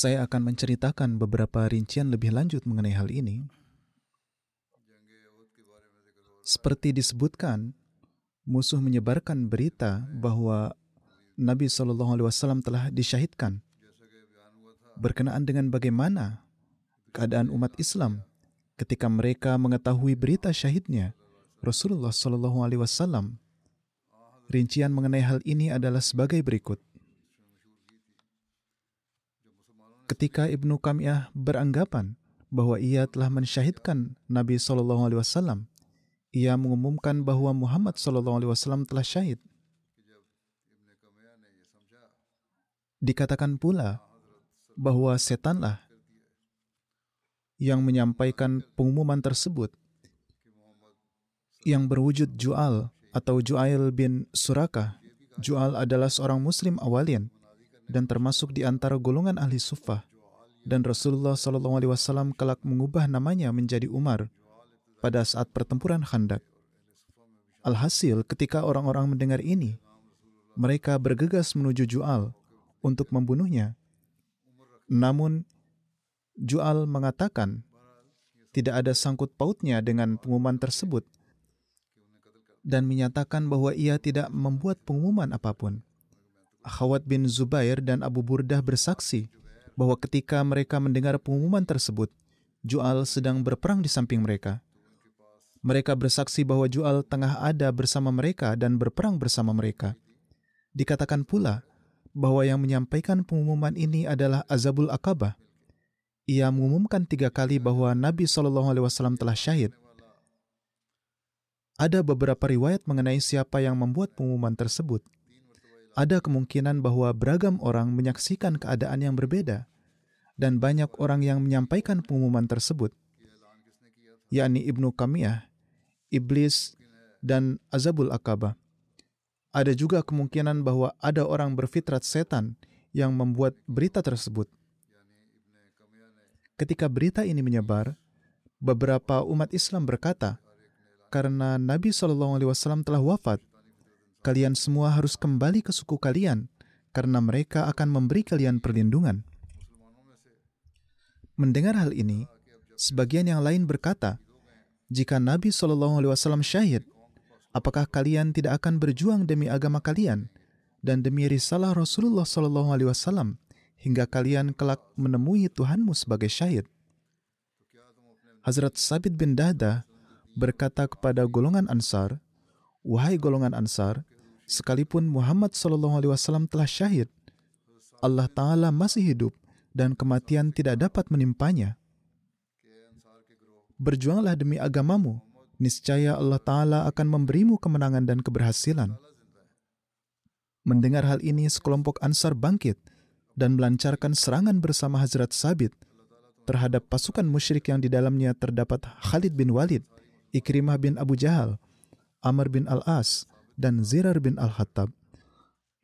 Saya akan menceritakan beberapa rincian lebih lanjut mengenai hal ini. Seperti disebutkan, musuh menyebarkan berita bahwa Nabi Shallallahu Alaihi Wasallam telah disyahidkan. Berkenaan dengan bagaimana keadaan umat Islam ketika mereka mengetahui berita syahidnya Rasulullah Shallallahu Alaihi Wasallam. Rincian mengenai hal ini adalah sebagai berikut. Ketika Ibnu Kamiyah beranggapan bahwa ia telah mensyahidkan Nabi Shallallahu Alaihi Wasallam, ia mengumumkan bahwa Muhammad Shallallahu Alaihi Wasallam telah syahid. Dikatakan pula bahwa setanlah yang menyampaikan pengumuman tersebut yang berwujud Ju'al atau Ju'ail bin Surakah. Ju'al adalah seorang muslim awalien dan termasuk di antara golongan ahli sufah. Dan Rasulullah Shallallahu Alaihi Wasallam kelak mengubah namanya menjadi Umar pada saat pertempuran Khandak. Alhasil, ketika orang-orang mendengar ini, mereka bergegas menuju Jual untuk membunuhnya. Namun, Jual mengatakan tidak ada sangkut pautnya dengan pengumuman tersebut dan menyatakan bahwa ia tidak membuat pengumuman apa pun. Khawat bin Zubair dan Abu Burdah bersaksi bahwa ketika mereka mendengar pengumuman tersebut, Jual sedang berperang di samping mereka. Mereka bersaksi bahwa Jual tengah ada bersama mereka dan berperang bersama mereka. Dikatakan pula bahwa yang menyampaikan pengumuman ini adalah Azabul Akabah. Ia mengumumkan tiga kali bahwa Nabi Wasallam telah syahid. Ada beberapa riwayat mengenai siapa yang membuat pengumuman tersebut ada kemungkinan bahwa beragam orang menyaksikan keadaan yang berbeda, dan banyak orang yang menyampaikan pengumuman tersebut, yakni Ibnu Kamiyah, Iblis, dan Azabul Akabah. Ada juga kemungkinan bahwa ada orang berfitrat setan yang membuat berita tersebut. Ketika berita ini menyebar, beberapa umat Islam berkata, karena Nabi Shallallahu Alaihi Wasallam telah wafat, kalian semua harus kembali ke suku kalian, karena mereka akan memberi kalian perlindungan. Mendengar hal ini, sebagian yang lain berkata, jika Nabi Shallallahu Alaihi Wasallam syahid, apakah kalian tidak akan berjuang demi agama kalian dan demi risalah Rasulullah Wasallam hingga kalian kelak menemui Tuhanmu sebagai syahid? Hazrat Sabit bin Dahdah berkata kepada golongan Ansar, Wahai golongan Ansar, sekalipun Muhammad Shallallahu Alaihi Wasallam telah syahid, Allah Taala masih hidup dan kematian tidak dapat menimpanya. Berjuanglah demi agamamu, niscaya Allah Taala akan memberimu kemenangan dan keberhasilan. Mendengar hal ini, sekelompok Ansar bangkit dan melancarkan serangan bersama Hazrat Sabit terhadap pasukan musyrik yang di dalamnya terdapat Khalid bin Walid, Ikrimah bin Abu Jahal, Amr bin Al-As, dan Zirar bin Al-Hattab.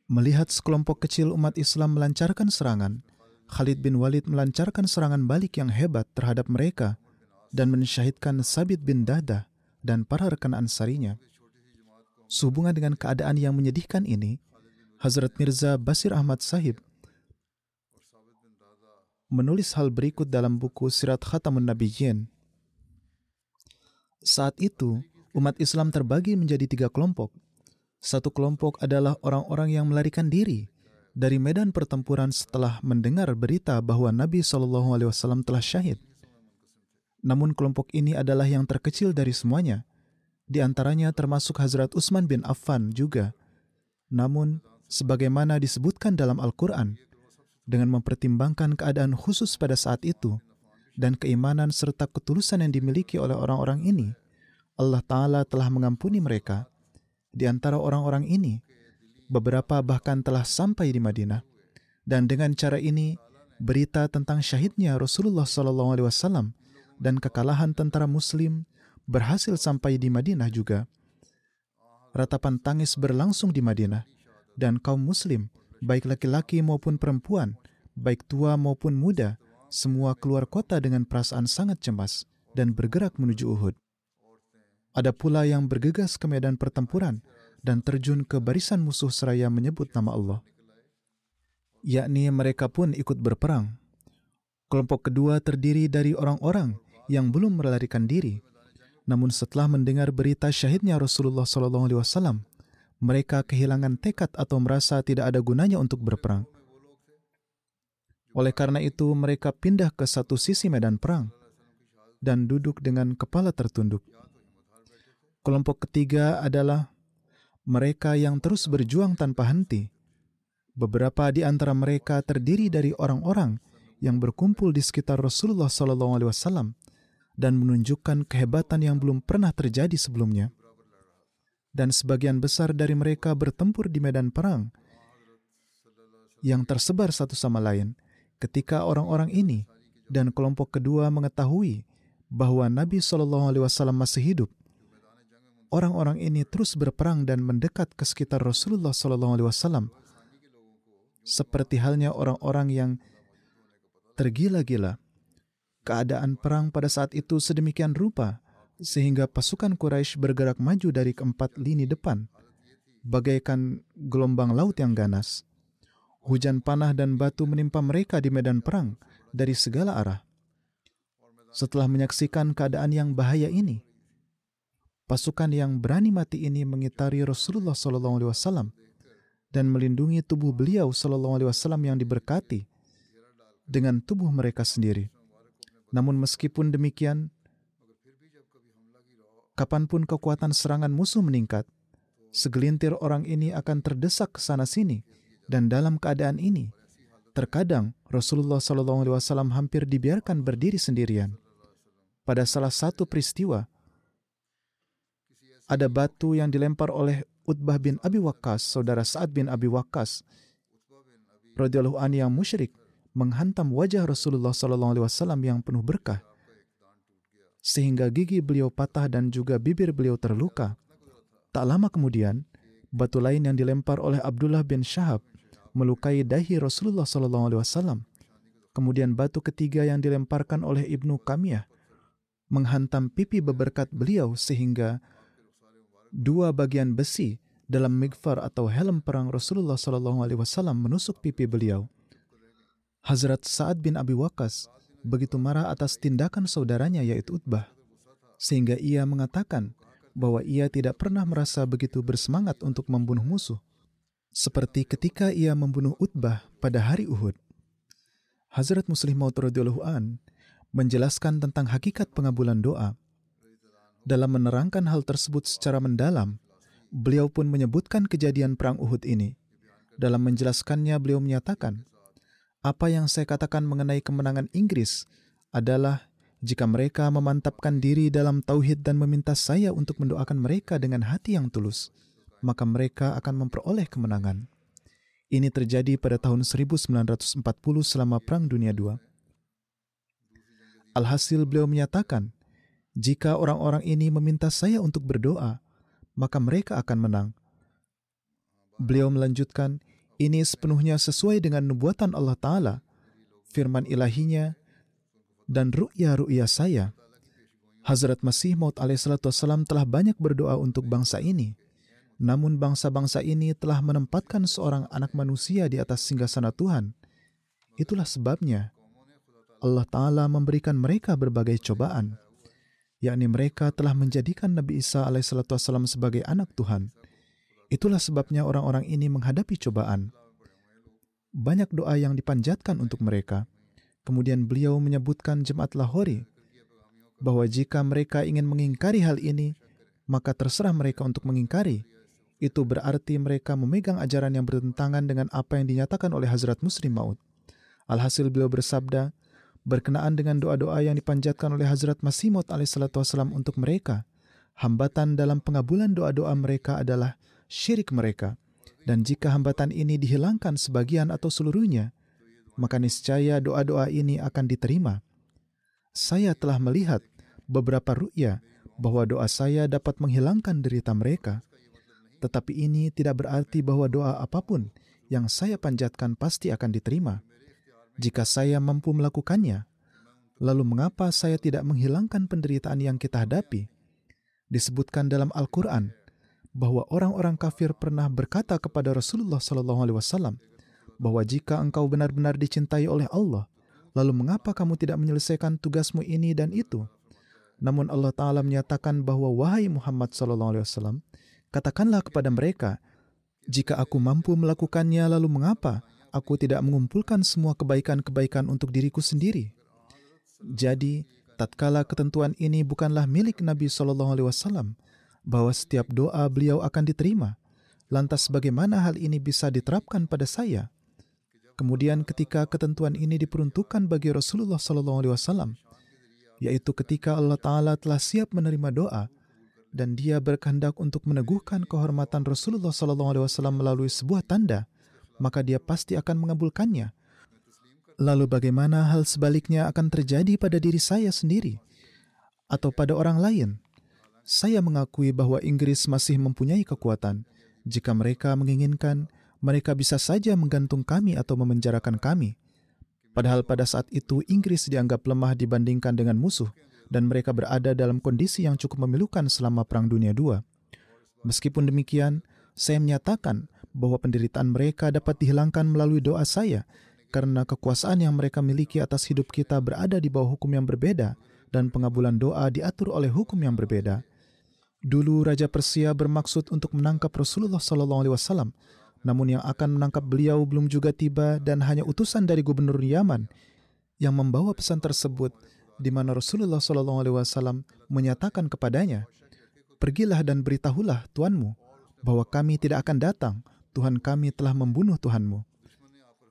Melihat sekelompok kecil umat Islam melancarkan serangan, Khalid bin Walid melancarkan serangan balik yang hebat terhadap mereka dan mensyahidkan Sabit bin Dadah dan para rekan ansarinya. Sehubungan dengan keadaan yang menyedihkan ini, Hazrat Mirza Basir Ahmad Sahib menulis hal berikut dalam buku Sirat Khatamun Nabiyyin. Saat itu, umat Islam terbagi menjadi tiga kelompok. Satu kelompok adalah orang-orang yang melarikan diri dari medan pertempuran setelah mendengar berita bahwa Nabi Shallallahu Alaihi Wasallam telah syahid. Namun kelompok ini adalah yang terkecil dari semuanya. Di antaranya termasuk Hazrat Utsman bin Affan juga. Namun, sebagaimana disebutkan dalam Al-Quran, dengan mempertimbangkan keadaan khusus pada saat itu dan keimanan serta ketulusan yang dimiliki oleh orang-orang ini, Allah Ta'ala telah mengampuni mereka. Di antara orang-orang ini, beberapa bahkan telah sampai di Madinah. Dan dengan cara ini, berita tentang syahidnya Rasulullah SAW dan kekalahan tentara Muslim berhasil sampai di Madinah juga. Ratapan tangis berlangsung di Madinah, dan kaum Muslim baik laki-laki maupun perempuan, baik tua maupun muda, semua keluar kota dengan perasaan sangat cemas dan bergerak menuju Uhud. Ada pula yang bergegas ke medan pertempuran dan terjun ke barisan musuh seraya menyebut nama Allah. Yakni mereka pun ikut berperang. Kelompok kedua terdiri dari orang-orang yang belum melarikan diri, namun setelah mendengar berita syahidnya Rasulullah SAW, mereka kehilangan tekad atau merasa tidak ada gunanya untuk berperang. Oleh karena itu, mereka pindah ke satu sisi medan perang dan duduk dengan kepala tertunduk. Kelompok ketiga adalah mereka yang terus berjuang tanpa henti. Beberapa di antara mereka terdiri dari orang-orang yang berkumpul di sekitar Rasulullah SAW dan menunjukkan kehebatan yang belum pernah terjadi sebelumnya dan sebagian besar dari mereka bertempur di medan perang yang tersebar satu sama lain ketika orang-orang ini dan kelompok kedua mengetahui bahwa Nabi Shallallahu Alaihi Wasallam masih hidup. Orang-orang ini terus berperang dan mendekat ke sekitar Rasulullah Shallallahu Alaihi Wasallam, seperti halnya orang-orang yang tergila-gila. Keadaan perang pada saat itu sedemikian rupa sehingga pasukan Quraisy bergerak maju dari keempat lini depan, bagaikan gelombang laut yang ganas. Hujan panah dan batu menimpa mereka di medan perang dari segala arah. Setelah menyaksikan keadaan yang bahaya ini, pasukan yang berani mati ini mengitari Rasulullah SAW dan melindungi tubuh beliau SAW yang diberkati dengan tubuh mereka sendiri. Namun meskipun demikian, Kapan pun kekuatan serangan musuh meningkat, segelintir orang ini akan terdesak ke sana-sini, dan dalam keadaan ini, terkadang Rasulullah SAW hampir dibiarkan berdiri sendirian. Pada salah satu peristiwa, ada batu yang dilempar oleh Utbah bin Abi Waqqas, saudara Sa'ad bin Abi Waqqas, radhiyallahu an yang musyrik, menghantam wajah Rasulullah SAW yang penuh berkah sehingga gigi beliau patah dan juga bibir beliau terluka. Tak lama kemudian, batu lain yang dilempar oleh Abdullah bin Syahab melukai dahi Rasulullah SAW. Kemudian batu ketiga yang dilemparkan oleh Ibnu Kamiyah menghantam pipi beberkat beliau sehingga dua bagian besi dalam migfar atau helm perang Rasulullah SAW menusuk pipi beliau. Hazrat Sa'ad bin Abi Waqas begitu marah atas tindakan saudaranya yaitu Utbah, sehingga ia mengatakan bahwa ia tidak pernah merasa begitu bersemangat untuk membunuh musuh, seperti ketika ia membunuh Utbah pada hari Uhud. Hazrat Muslim Maud an menjelaskan tentang hakikat pengabulan doa. Dalam menerangkan hal tersebut secara mendalam, beliau pun menyebutkan kejadian perang Uhud ini. Dalam menjelaskannya, beliau menyatakan, apa yang saya katakan mengenai kemenangan Inggris adalah jika mereka memantapkan diri dalam tauhid dan meminta saya untuk mendoakan mereka dengan hati yang tulus, maka mereka akan memperoleh kemenangan. Ini terjadi pada tahun 1940 selama Perang Dunia II. Alhasil beliau menyatakan, jika orang-orang ini meminta saya untuk berdoa, maka mereka akan menang. Beliau melanjutkan, ini sepenuhnya sesuai dengan nubuatan Allah Ta'ala, firman ilahinya, dan ru'ya-ru'ya saya. Hazrat Masih Maud alaihissalam telah banyak berdoa untuk bangsa ini. Namun bangsa-bangsa ini telah menempatkan seorang anak manusia di atas singgasana Tuhan. Itulah sebabnya Allah Ta'ala memberikan mereka berbagai cobaan, yakni mereka telah menjadikan Nabi Isa alaihissalam sebagai anak Tuhan. Itulah sebabnya orang-orang ini menghadapi cobaan. Banyak doa yang dipanjatkan untuk mereka. Kemudian beliau menyebutkan jemaat Lahori bahwa jika mereka ingin mengingkari hal ini, maka terserah mereka untuk mengingkari itu berarti mereka memegang ajaran yang bertentangan dengan apa yang dinyatakan oleh Hazrat Muslim Maud. Alhasil beliau bersabda, berkenaan dengan doa-doa yang dipanjatkan oleh Hazrat Masih Maud alaihissalam untuk mereka, hambatan dalam pengabulan doa-doa mereka adalah syirik mereka. Dan jika hambatan ini dihilangkan sebagian atau seluruhnya, maka niscaya doa-doa ini akan diterima. Saya telah melihat beberapa ru'ya bahwa doa saya dapat menghilangkan derita mereka. Tetapi ini tidak berarti bahwa doa apa pun yang saya panjatkan pasti akan diterima. Jika saya mampu melakukannya, lalu mengapa saya tidak menghilangkan penderitaan yang kita hadapi? Disebutkan dalam Al-Quran bahwa orang-orang kafir pernah berkata kepada Rasulullah SAW bahwa jika engkau benar-benar dicintai oleh Allah, lalu mengapa kamu tidak menyelesaikan tugasmu ini dan itu? Namun Allah Ta'ala menyatakan bahwa wahai Muhammad SAW, Katakanlah kepada mereka, jika aku mampu melakukannya, lalu mengapa aku tidak mengumpulkan semua kebaikan-kebaikan untuk diriku sendiri? Jadi, tatkala ketentuan ini bukanlah milik Nabi Shallallahu Alaihi Wasallam, bahwa setiap doa beliau akan diterima. Lantas, bagaimana hal ini bisa diterapkan pada saya? Kemudian, ketika ketentuan ini diperuntukkan bagi Rasulullah Shallallahu Alaihi Wasallam, yaitu ketika Allah Taala telah siap menerima doa, dan dia berkehendak untuk meneguhkan kehormatan Rasulullah SAW melalui sebuah tanda, maka dia pasti akan mengabulkannya. Lalu bagaimana hal sebaliknya akan terjadi pada diri saya sendiri atau pada orang lain? Saya mengakui bahwa Inggris masih mempunyai kekuatan. Jika mereka menginginkan, mereka bisa saja menggantung kami atau memenjarakan kami. Padahal pada saat itu Inggris dianggap lemah dibandingkan dengan musuh dan mereka berada dalam kondisi yang cukup memilukan selama Perang Dunia II. Meskipun demikian, saya menyatakan bahwa penderitaan mereka dapat dihilangkan melalui doa saya karena kekuasaan yang mereka miliki atas hidup kita berada di bawah hukum yang berbeda dan pengabulan doa diatur oleh hukum yang berbeda. Dulu Raja Persia bermaksud untuk menangkap Rasulullah SAW, namun yang akan menangkap beliau belum juga tiba dan hanya utusan dari gubernur Yaman yang membawa pesan tersebut di mana Rasulullah SAW menyatakan kepadanya, Pergilah dan beritahulah Tuanmu bahwa kami tidak akan datang, Tuhan kami telah membunuh Tuhanmu.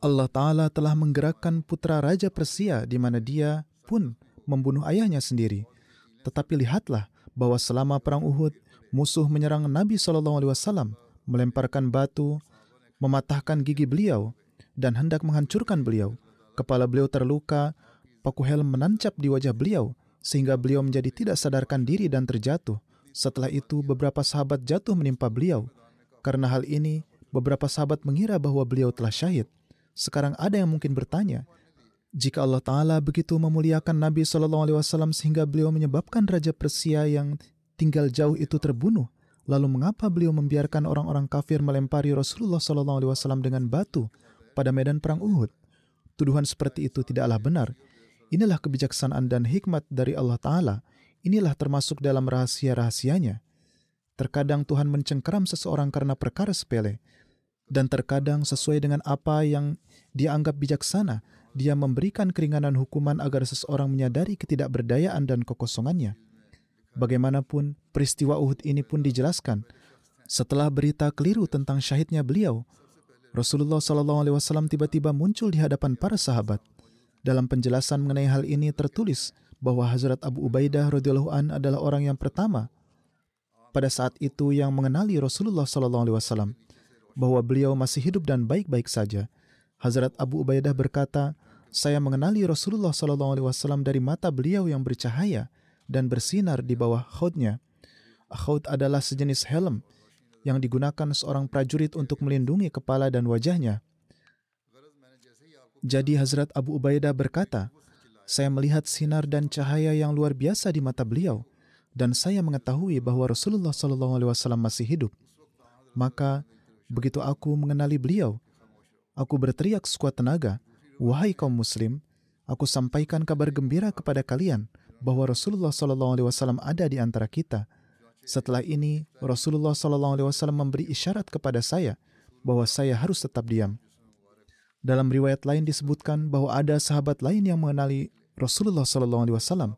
Allah Ta'ala telah menggerakkan putra Raja Persia di mana dia pun membunuh ayahnya sendiri. Tetapi lihatlah bahwa selama Perang Uhud, musuh menyerang Nabi SAW, melemparkan batu, mematahkan gigi beliau, dan hendak menghancurkan beliau. Kepala beliau terluka paku helm menancap di wajah beliau sehingga beliau menjadi tidak sadarkan diri dan terjatuh. Setelah itu beberapa sahabat jatuh menimpa beliau. Karena hal ini, beberapa sahabat mengira bahwa beliau telah syahid. Sekarang ada yang mungkin bertanya, jika Allah Ta'ala begitu memuliakan Nabi SAW sehingga beliau menyebabkan Raja Persia yang tinggal jauh itu terbunuh, lalu mengapa beliau membiarkan orang-orang kafir melempari Rasulullah SAW dengan batu pada medan perang Uhud? Tuduhan seperti itu tidaklah benar. Inilah kebijaksanaan dan hikmat dari Allah Ta'ala. Inilah termasuk dalam rahasia-rahasianya. Terkadang Tuhan mencengkeram seseorang karena perkara sepele, dan terkadang sesuai dengan apa yang dia anggap bijaksana, dia memberikan keringanan hukuman agar seseorang menyadari ketidakberdayaan dan kekosongannya. Bagaimanapun, peristiwa Uhud ini pun dijelaskan. Setelah berita keliru tentang syahidnya beliau, Rasulullah SAW tiba-tiba muncul di hadapan para sahabat. Dalam penjelasan mengenai hal ini tertulis bahwa Hazrat Abu Ubaidah radhiyallahu an adalah orang yang pertama pada saat itu yang mengenali Rasulullah wasallam bahwa beliau masih hidup dan baik-baik saja. Hazrat Abu Ubaidah berkata, "Saya mengenali Rasulullah sallallahu alaihi wasallam dari mata beliau yang bercahaya dan bersinar di bawah khautnya. Khaut adalah sejenis helm yang digunakan seorang prajurit untuk melindungi kepala dan wajahnya. Jadi Hazrat Abu Ubaidah berkata, saya melihat sinar dan cahaya yang luar biasa di mata beliau, dan saya mengetahui bahwa Rasulullah SAW masih hidup. Maka begitu aku mengenali beliau, aku berteriak sekuat tenaga, "Wahai kaum muslim, aku sampaikan kabar gembira kepada kalian bahwa Rasulullah Wasallam ada di antara kita." Setelah ini, Rasulullah Wasallam memberi isyarat kepada saya bahwa saya harus tetap diam. Dalam riwayat lain disebutkan bahwa ada sahabat lain yang mengenali Rasulullah Wasallam.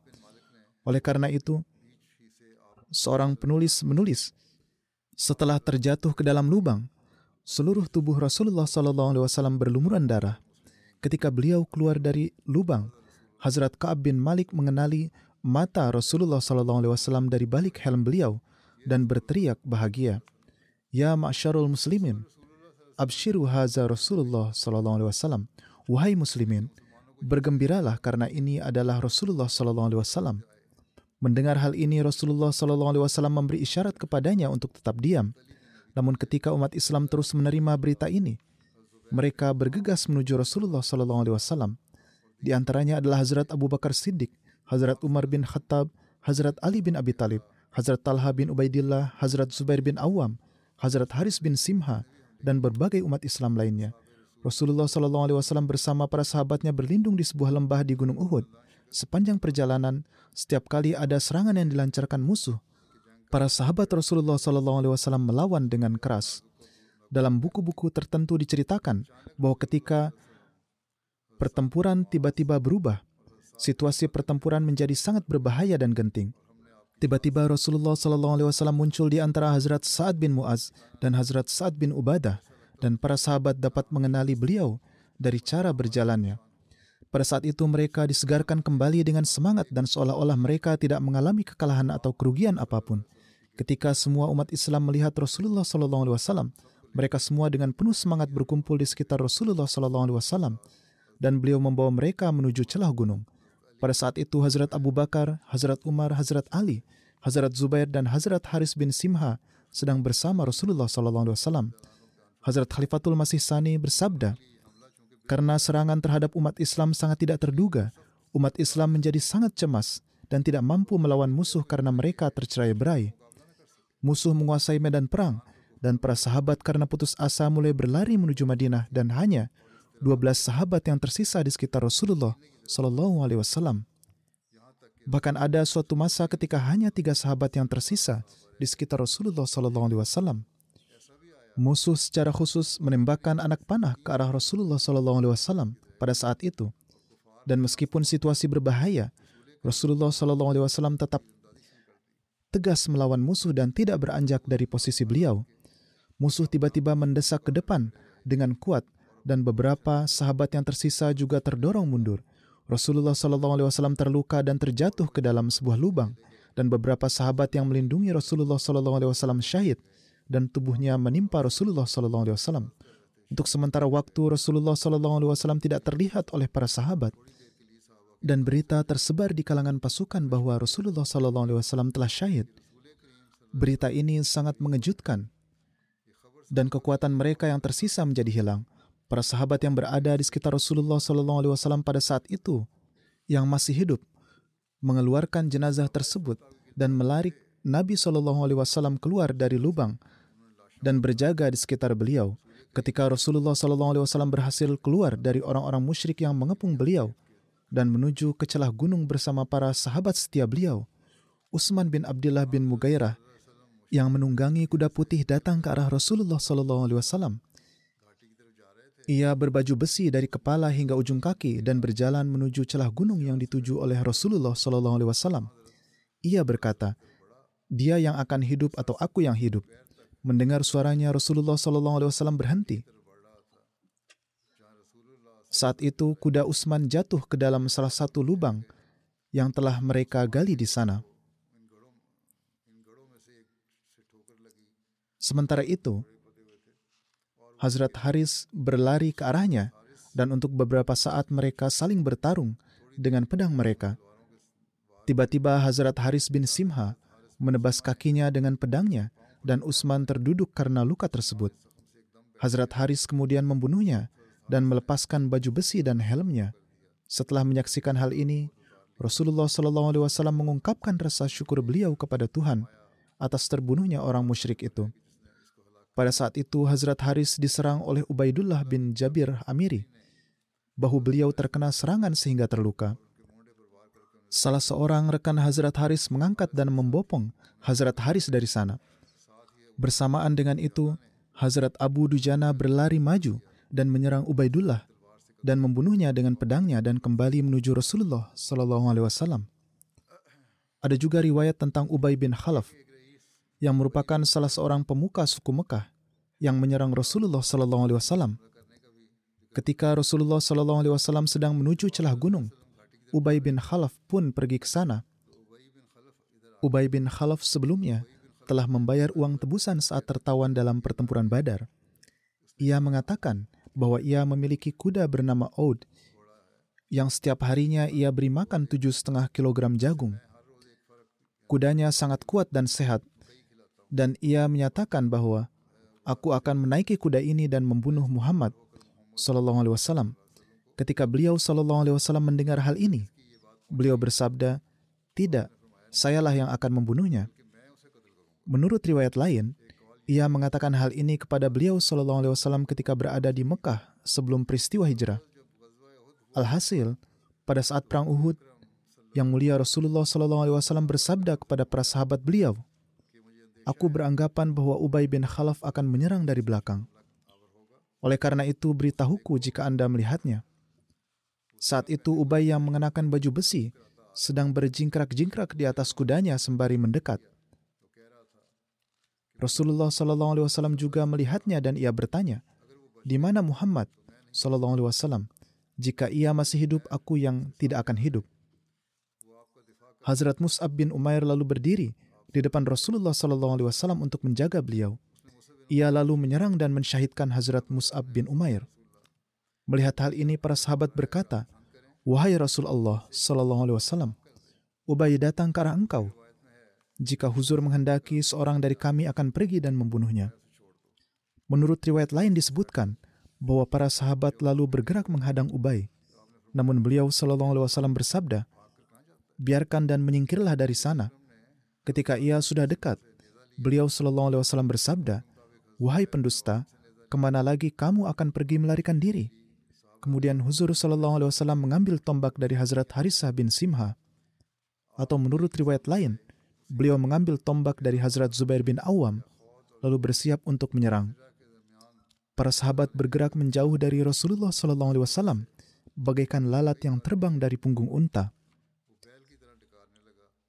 Oleh karena itu, seorang penulis menulis, setelah terjatuh ke dalam lubang, seluruh tubuh Rasulullah Shallallahu Alaihi Wasallam berlumuran darah. Ketika beliau keluar dari lubang, Hazrat Kaab bin Malik mengenali mata Rasulullah Shallallahu Alaihi Wasallam dari balik helm beliau dan berteriak bahagia, Ya ma'syarul muslimin, abshiru haza Rasulullah Shallallahu Alaihi Wasallam. Wahai muslimin, bergembiralah karena ini adalah Rasulullah Sallallahu Alaihi Wasallam. Mendengar hal ini, Rasulullah Sallallahu Alaihi Wasallam memberi isyarat kepadanya untuk tetap diam. Namun ketika umat Islam terus menerima berita ini, mereka bergegas menuju Rasulullah Sallallahu Alaihi Wasallam. Di antaranya adalah Hazrat Abu Bakar Siddiq, Hazrat Umar bin Khattab, Hazrat Ali bin Abi Talib, Hazrat Talha bin Ubaidillah, Hazrat Zubair bin Awam, Hazrat Haris bin Simha, dan berbagai umat Islam lainnya. Rasulullah Shallallahu Alaihi Wasallam bersama para sahabatnya berlindung di sebuah lembah di Gunung Uhud. Sepanjang perjalanan, setiap kali ada serangan yang dilancarkan musuh, para sahabat Rasulullah Wasallam melawan dengan keras. Dalam buku-buku tertentu diceritakan bahwa ketika pertempuran tiba-tiba berubah, situasi pertempuran menjadi sangat berbahaya dan genting. Tiba-tiba Rasulullah Wasallam muncul di antara Hazrat Sa'ad bin Muaz dan Hazrat Sa'ad bin Ubadah dan para sahabat dapat mengenali beliau dari cara berjalannya. Pada saat itu mereka disegarkan kembali dengan semangat dan seolah-olah mereka tidak mengalami kekalahan atau kerugian apa pun. Ketika semua umat Islam melihat Rasulullah SAW, mereka semua dengan penuh semangat berkumpul di sekitar Rasulullah SAW dan beliau membawa mereka menuju celah gunung. Pada saat itu Hazrat Abu Bakar, Hazrat Umar, Hazrat Ali, Hazrat Zubair dan Hazrat Haris bin Simha sedang bersama Rasulullah SAW. Hazrat Khalifatul Masih Sani bersabda, karena serangan terhadap umat Islam sangat tidak terduga, umat Islam menjadi sangat cemas dan tidak mampu melawan musuh karena mereka tercerai berai. Musuh menguasai medan perang dan para sahabat karena putus asa mulai berlari menuju Madinah dan hanya 12 sahabat yang tersisa di sekitar Rasulullah Shallallahu Alaihi Wasallam. Bahkan ada suatu masa ketika hanya tiga sahabat yang tersisa di sekitar Rasulullah Shallallahu Alaihi Wasallam musuh secara khusus menembakkan anak panah ke arah Rasulullah SAW pada saat itu. Dan meskipun situasi berbahaya, Rasulullah SAW tetap tegas melawan musuh dan tidak beranjak dari posisi beliau. Musuh tiba-tiba mendesak ke depan dengan kuat dan beberapa sahabat yang tersisa juga terdorong mundur. Rasulullah SAW terluka dan terjatuh ke dalam sebuah lubang dan beberapa sahabat yang melindungi Rasulullah SAW syahid dan tubuhnya menimpa Rasulullah Wasallam. Untuk sementara waktu Rasulullah Wasallam tidak terlihat oleh para sahabat dan berita tersebar di kalangan pasukan bahwa Rasulullah Wasallam telah syahid. Berita ini sangat mengejutkan dan kekuatan mereka yang tersisa menjadi hilang. Para sahabat yang berada di sekitar Rasulullah Wasallam pada saat itu yang masih hidup mengeluarkan jenazah tersebut dan melarik Nabi Wasallam keluar dari lubang dan berjaga di sekitar beliau. Ketika Rasulullah SAW berhasil keluar dari orang-orang musyrik yang mengepung beliau dan menuju ke celah gunung bersama para sahabat setia beliau, Utsman bin Abdullah bin Mugairah yang menunggangi kuda putih datang ke arah Rasulullah SAW. Ia berbaju besi dari kepala hingga ujung kaki dan berjalan menuju celah gunung yang dituju oleh Rasulullah SAW. Ia berkata, "Dia yang akan hidup atau aku yang hidup?" mendengar suaranya Rasulullah Wasallam berhenti. Saat itu kuda Utsman jatuh ke dalam salah satu lubang yang telah mereka gali di sana. Sementara itu, Hazrat Haris berlari ke arahnya dan untuk beberapa saat mereka saling bertarung dengan pedang mereka. Tiba-tiba Hazrat Haris bin Simha menebas kakinya dengan pedangnya dan Utsman terduduk karena luka tersebut. Hazrat Haris kemudian membunuhnya dan melepaskan baju besi dan helmnya. Setelah menyaksikan hal ini, Rasulullah SAW mengungkapkan rasa syukur beliau kepada Tuhan atas terbunuhnya orang musyrik itu. Pada saat itu Hazrat Haris diserang oleh Ubaidullah bin Jabir Amiri. Bahu beliau terkena serangan sehingga terluka. Salah seorang rekan Hazrat Haris mengangkat dan membopong Hazrat Haris dari sana. Bersamaan dengan itu, Hazrat Abu Dujana berlari maju dan menyerang Ubaidullah dan membunuhnya dengan pedangnya dan kembali menuju Rasulullah Sallallahu Alaihi Wasallam. Ada juga riwayat tentang Ubay bin Khalaf yang merupakan salah seorang pemuka suku Mekah yang menyerang Rasulullah Sallallahu Alaihi Wasallam. Ketika Rasulullah Sallallahu Alaihi Wasallam sedang menuju celah gunung, Ubay bin Khalaf pun pergi ke sana. Ubay bin Khalaf sebelumnya telah membayar uang tebusan saat tertawan dalam pertempuran Badar. Ia mengatakan bahwa ia memiliki kuda bernama Oud yang setiap harinya ia beri makan tujuh setengah kilogram jagung. Kudanya sangat kuat dan sehat, dan ia menyatakan bahwa aku akan menaiki kuda ini dan membunuh Muhammad Sallallahu Alaihi Wasallam. Ketika beliau Sallallahu Alaihi Wasallam mendengar hal ini, beliau bersabda, tidak, sayalah yang akan membunuhnya. Menurut riwayat lain, ia mengatakan hal ini kepada beliau Sallallahu Alaihi Wasallam ketika berada di Mekah sebelum peristiwa hijrah. Alhasil, pada saat perang Uhud, yang mulia Rasulullah Sallallahu Alaihi Wasallam bersabda kepada para sahabat beliau, Aku beranggapan bahwa Ubay bin Khalaf akan menyerang dari belakang. Oleh karena itu, beritahuku jika Anda melihatnya. Saat itu, Ubay yang mengenakan baju besi sedang berjingkrak-jingkrak di atas kudanya sembari mendekat. Rasulullah Sallallahu Alaihi Wasallam juga melihatnya dan ia bertanya, di mana Muhammad Sallallahu Alaihi Wasallam? Jika ia masih hidup, aku yang tidak akan hidup. Hazrat Mus'ab bin Umair lalu berdiri di depan Rasulullah Sallallahu Alaihi Wasallam untuk menjaga beliau. Ia lalu menyerang dan mensyahidkan Hazrat Mus'ab bin Umair. Melihat hal ini, para sahabat berkata, Wahai Rasulullah Sallallahu Alaihi Wasallam, Ubay datang ke arah engkau. Jika huzur menghendaki, seorang dari kami akan pergi dan membunuhnya. Menurut riwayat lain disebutkan bahwa para sahabat lalu bergerak menghadang Ubay. Namun beliau Sallallahu Alaihi Wasallam bersabda, biarkan dan menyingkirlah dari sana. Ketika ia sudah dekat, beliau Shallallahu Alaihi Wasallam bersabda, Wahai pendusta, ke mana lagi kamu akan pergi melarikan diri? Kemudian Huzur Shallallahu Alaihi Wasallam mengambil tombak dari Hazrat Harisah bin Simha. Atau menurut riwayat lain, beliau mengambil tombak dari Hazrat Zubair bin Awam, lalu bersiap untuk menyerang. Para sahabat bergerak menjauh dari Rasulullah Wasallam, bagaikan lalat yang terbang dari punggung unta.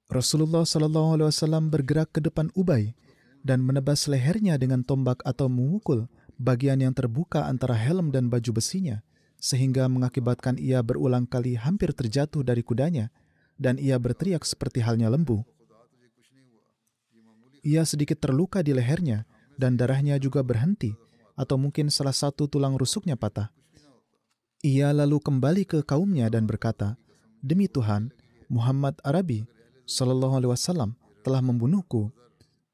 Rasulullah Wasallam bergerak ke depan Ubay dan menebas lehernya dengan tombak atau memukul bagian yang terbuka antara helm dan baju besinya, sehingga mengakibatkan ia berulang kali hampir terjatuh dari kudanya, dan ia berteriak seperti halnya lembu. Ia sedikit terluka di lehernya, dan darahnya juga berhenti, atau mungkin salah satu tulang rusuknya patah. Ia lalu kembali ke kaumnya dan berkata, Demi Tuhan, Muhammad Arabi, Sallallahu Alaihi Wasallam telah membunuhku.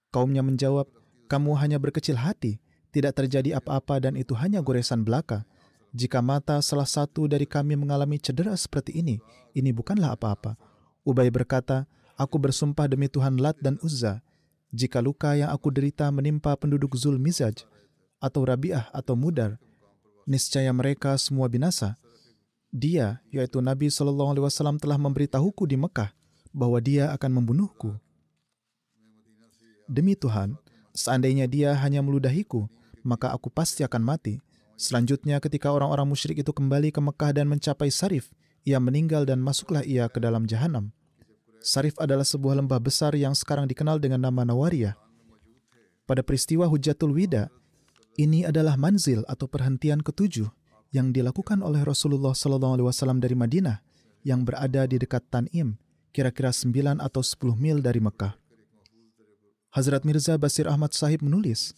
Kaumnya menjawab, kamu hanya berkecil hati, tidak terjadi apa-apa dan itu hanya goresan belaka. Jika mata salah satu dari kami mengalami cedera seperti ini, ini bukanlah apa-apa. Ubay berkata, aku bersumpah demi Tuhan Lat dan Uzza, jika luka yang aku derita menimpa penduduk Zul Mizaj, atau Rabi'ah atau Mudar, niscaya mereka semua binasa. Dia, yaitu Nabi Shallallahu Alaihi Wasallam telah memberitahuku di Mekah bahwa dia akan membunuhku. Demi Tuhan, seandainya dia hanya meludahiku, maka aku pasti akan mati. Selanjutnya ketika orang-orang musyrik itu kembali ke Mekah dan mencapai Sarif, ia meninggal dan masuklah ia ke dalam jahanam. Sarif adalah sebuah lembah besar yang sekarang dikenal dengan nama Nawariyah. Pada peristiwa Hujatul Wida, ini adalah manzil atau perhentian ketujuh yang dilakukan oleh Rasulullah SAW dari Madinah yang berada di dekat Tanim kira-kira 9 atau 10 mil dari Mekah. Hazrat Mirza Basir Ahmad Sahib menulis,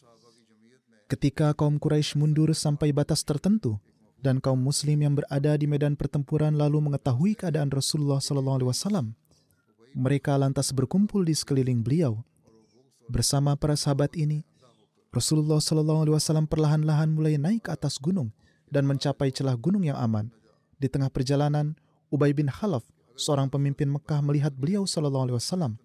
Ketika kaum Quraisy mundur sampai batas tertentu dan kaum muslim yang berada di medan pertempuran lalu mengetahui keadaan Rasulullah wasallam, mereka lantas berkumpul di sekeliling beliau. Bersama para sahabat ini, Rasulullah sallallahu alaihi wasallam perlahan-lahan mulai naik ke atas gunung dan mencapai celah gunung yang aman. Di tengah perjalanan, Ubay bin Khalaf seorang pemimpin Mekah melihat beliau Shallallahu Alaihi Wasallam.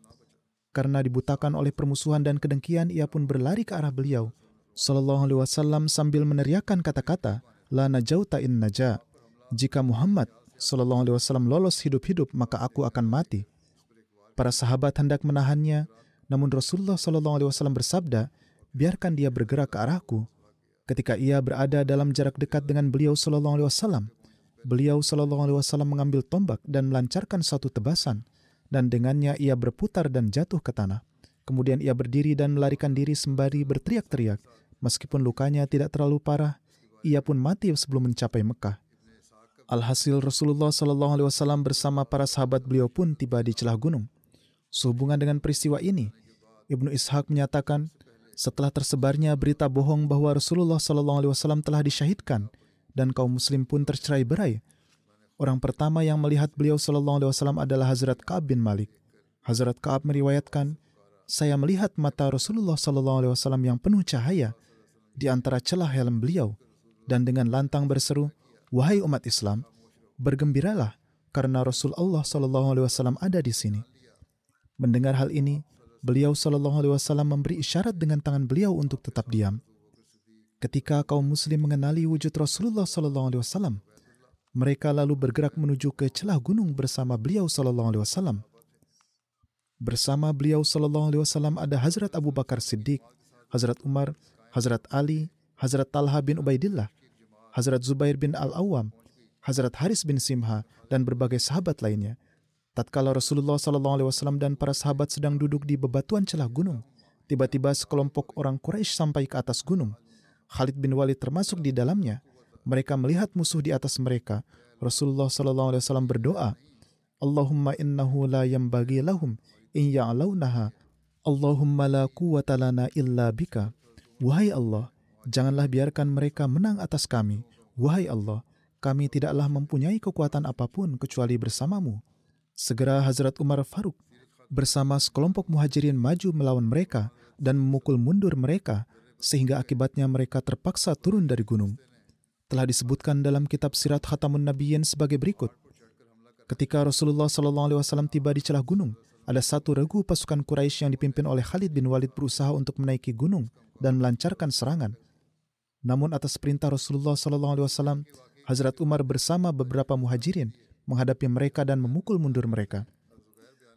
Karena dibutakan oleh permusuhan dan kedengkian, ia pun berlari ke arah beliau, Sallallahu Alaihi Wasallam sambil meneriakkan kata-kata, La najauta in naja. Jika Muhammad Sallallahu Alaihi Wasallam lolos hidup-hidup, maka aku akan mati. Para sahabat hendak menahannya, namun Rasulullah Sallallahu Alaihi Wasallam bersabda, biarkan dia bergerak ke arahku. Ketika ia berada dalam jarak dekat dengan beliau Sallallahu Alaihi Wasallam, beliau Sallallahu Alaihi Wasallam mengambil tombak dan melancarkan satu tebasan, dan dengannya ia berputar dan jatuh ke tanah. Kemudian ia berdiri dan melarikan diri sembari berteriak-teriak. Meskipun lukanya tidak terlalu parah, ia pun mati sebelum mencapai Mekah. Alhasil Rasulullah Shallallahu Alaihi Wasallam bersama para sahabat beliau pun tiba di celah gunung. Sehubungan dengan peristiwa ini, Ibnu Ishaq menyatakan, setelah tersebarnya berita bohong bahwa Rasulullah Wasallam telah disyahidkan dan kaum Muslim pun tercerai berai, orang pertama yang melihat beliau Wasallam adalah Hazrat Kaab bin Malik. Hazrat Kaab meriwayatkan, saya melihat mata Rasulullah Wasallam yang penuh cahaya di antara celah helm beliau dan dengan lantang berseru, wahai umat Islam, bergembiralah karena Rasulullah Shallallahu Alaihi Wasallam ada di sini. Mendengar hal ini, beliau Shallallahu Alaihi Wasallam memberi isyarat dengan tangan beliau untuk tetap diam. Ketika kaum Muslim mengenali wujud Rasulullah Shallallahu Alaihi Wasallam, mereka lalu bergerak menuju ke celah gunung bersama beliau Shallallahu Alaihi Wasallam. Bersama beliau Shallallahu Alaihi Wasallam ada Hazrat Abu Bakar Siddiq, Hazrat Umar, Hazrat Ali, Hazrat Talha bin Ubaidillah, Hazrat Zubair bin Al-Awwam, Hazrat Haris bin Simha, dan berbagai sahabat lainnya Tatkala Rasulullah Sallallahu Alaihi Wasallam dan para sahabat sedang duduk di bebatuan celah gunung, tiba-tiba sekelompok orang Quraisy sampai ke atas gunung. Khalid bin Walid termasuk di dalamnya. Mereka melihat musuh di atas mereka. Rasulullah Sallallahu Alaihi Wasallam berdoa, Allahumma innahu la yambagi lahum in ya'launaha. Allahumma la quwwata lana illa bika. Wahai Allah, janganlah biarkan mereka menang atas kami. Wahai Allah, kami tidaklah mempunyai kekuatan apa pun kecuali bersamamu. Segera Hazrat Umar Faruk bersama sekelompok muhajirin maju melawan mereka dan memukul mundur mereka sehingga akibatnya mereka terpaksa turun dari gunung. Telah disebutkan dalam kitab Sirat Khatamun Nabiyyin sebagai berikut. Ketika Rasulullah SAW tiba di celah gunung, ada satu regu pasukan Quraisy yang dipimpin oleh Khalid bin Walid berusaha untuk menaiki gunung dan melancarkan serangan. Namun atas perintah Rasulullah SAW, Hazrat Umar bersama beberapa muhajirin menghadapi mereka dan memukul mundur mereka.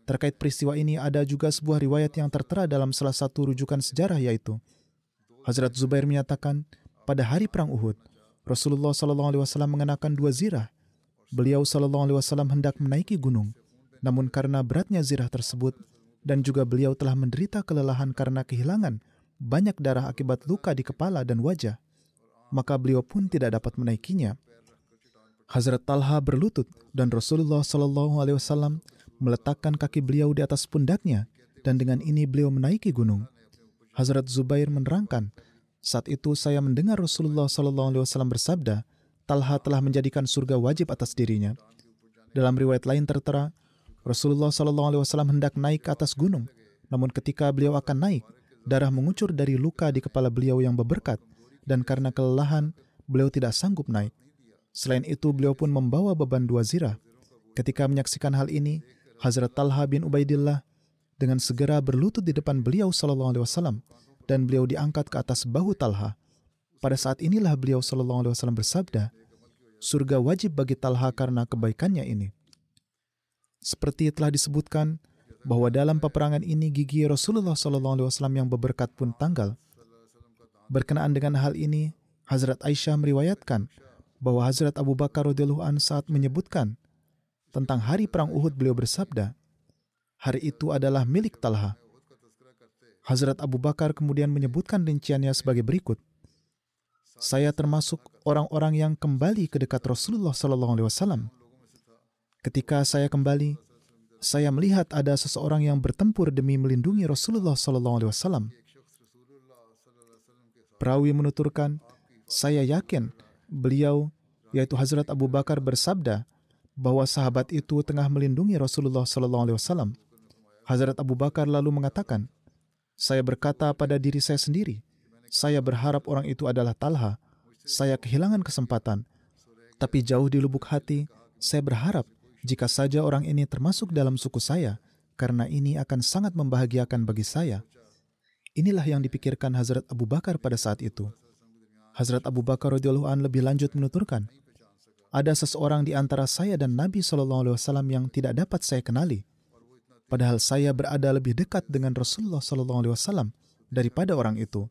Terkait peristiwa ini ada juga sebuah riwayat yang tertera dalam salah satu rujukan sejarah yaitu Hazrat Zubair menyatakan pada hari perang Uhud Rasulullah SAW mengenakan dua zirah. Beliau SAW hendak menaiki gunung, namun karena beratnya zirah tersebut dan juga beliau telah menderita kelelahan karena kehilangan banyak darah akibat luka di kepala dan wajah, maka beliau pun tidak dapat menaikinya. Hazrat Talha berlutut dan Rasulullah Shallallahu Alaihi Wasallam meletakkan kaki beliau di atas pundaknya dan dengan ini beliau menaiki gunung. Hazrat Zubair menerangkan, saat itu saya mendengar Rasulullah Shallallahu Alaihi Wasallam bersabda, Talha telah menjadikan surga wajib atas dirinya. Dalam riwayat lain tertera, Rasulullah Shallallahu Alaihi Wasallam hendak naik ke atas gunung, namun ketika beliau akan naik, darah mengucur dari luka di kepala beliau yang berberkat, dan karena kelelahan, beliau tidak sanggup naik. Selain itu, beliau pun membawa beban dua zirah. Ketika menyaksikan hal ini, Hazrat Talha bin Ubaidillah dengan segera berlutut di depan beliau Sallallahu Alaihi Wasallam dan beliau diangkat ke atas bahu Talha. Pada saat inilah beliau Sallallahu Alaihi Wasallam bersabda, surga wajib bagi Talha karena kebaikannya ini. Seperti telah disebutkan bahwa dalam peperangan ini gigi Rasulullah Sallallahu Alaihi Wasallam yang berberkat pun tanggal. Berkenaan dengan hal ini, Hazrat Aisyah meriwayatkan bahwa Hazrat Abu Bakar radhiyallahu an saat menyebutkan tentang hari perang Uhud beliau bersabda, hari itu adalah milik Talha. Hazrat Abu Bakar kemudian menyebutkan rinciannya sebagai berikut. Saya termasuk orang-orang yang kembali ke dekat Rasulullah Sallallahu Alaihi Wasallam. Ketika saya kembali, saya melihat ada seseorang yang bertempur demi melindungi Rasulullah Sallallahu Alaihi Wasallam. Perawi menuturkan, saya yakin beliau yaitu Hazrat Abu Bakar bersabda bahwa sahabat itu tengah melindungi Rasulullah Sallallahu Alaihi Wasallam. Hazrat Abu Bakar lalu mengatakan, saya berkata pada diri saya sendiri, saya berharap orang itu adalah Talha. Saya kehilangan kesempatan, tapi jauh di lubuk hati, saya berharap jika saja orang ini termasuk dalam suku saya, karena ini akan sangat membahagiakan bagi saya. Inilah yang dipikirkan Hazrat Abu Bakar pada saat itu. Hazrat Abu Bakar radhiyallahu an lebih lanjut menuturkan, ada seseorang di antara saya dan Nabi Shallallahu Alaihi Wasallam yang tidak dapat saya kenali, padahal saya berada lebih dekat dengan Rasulullah Shallallahu Alaihi Wasallam daripada orang itu.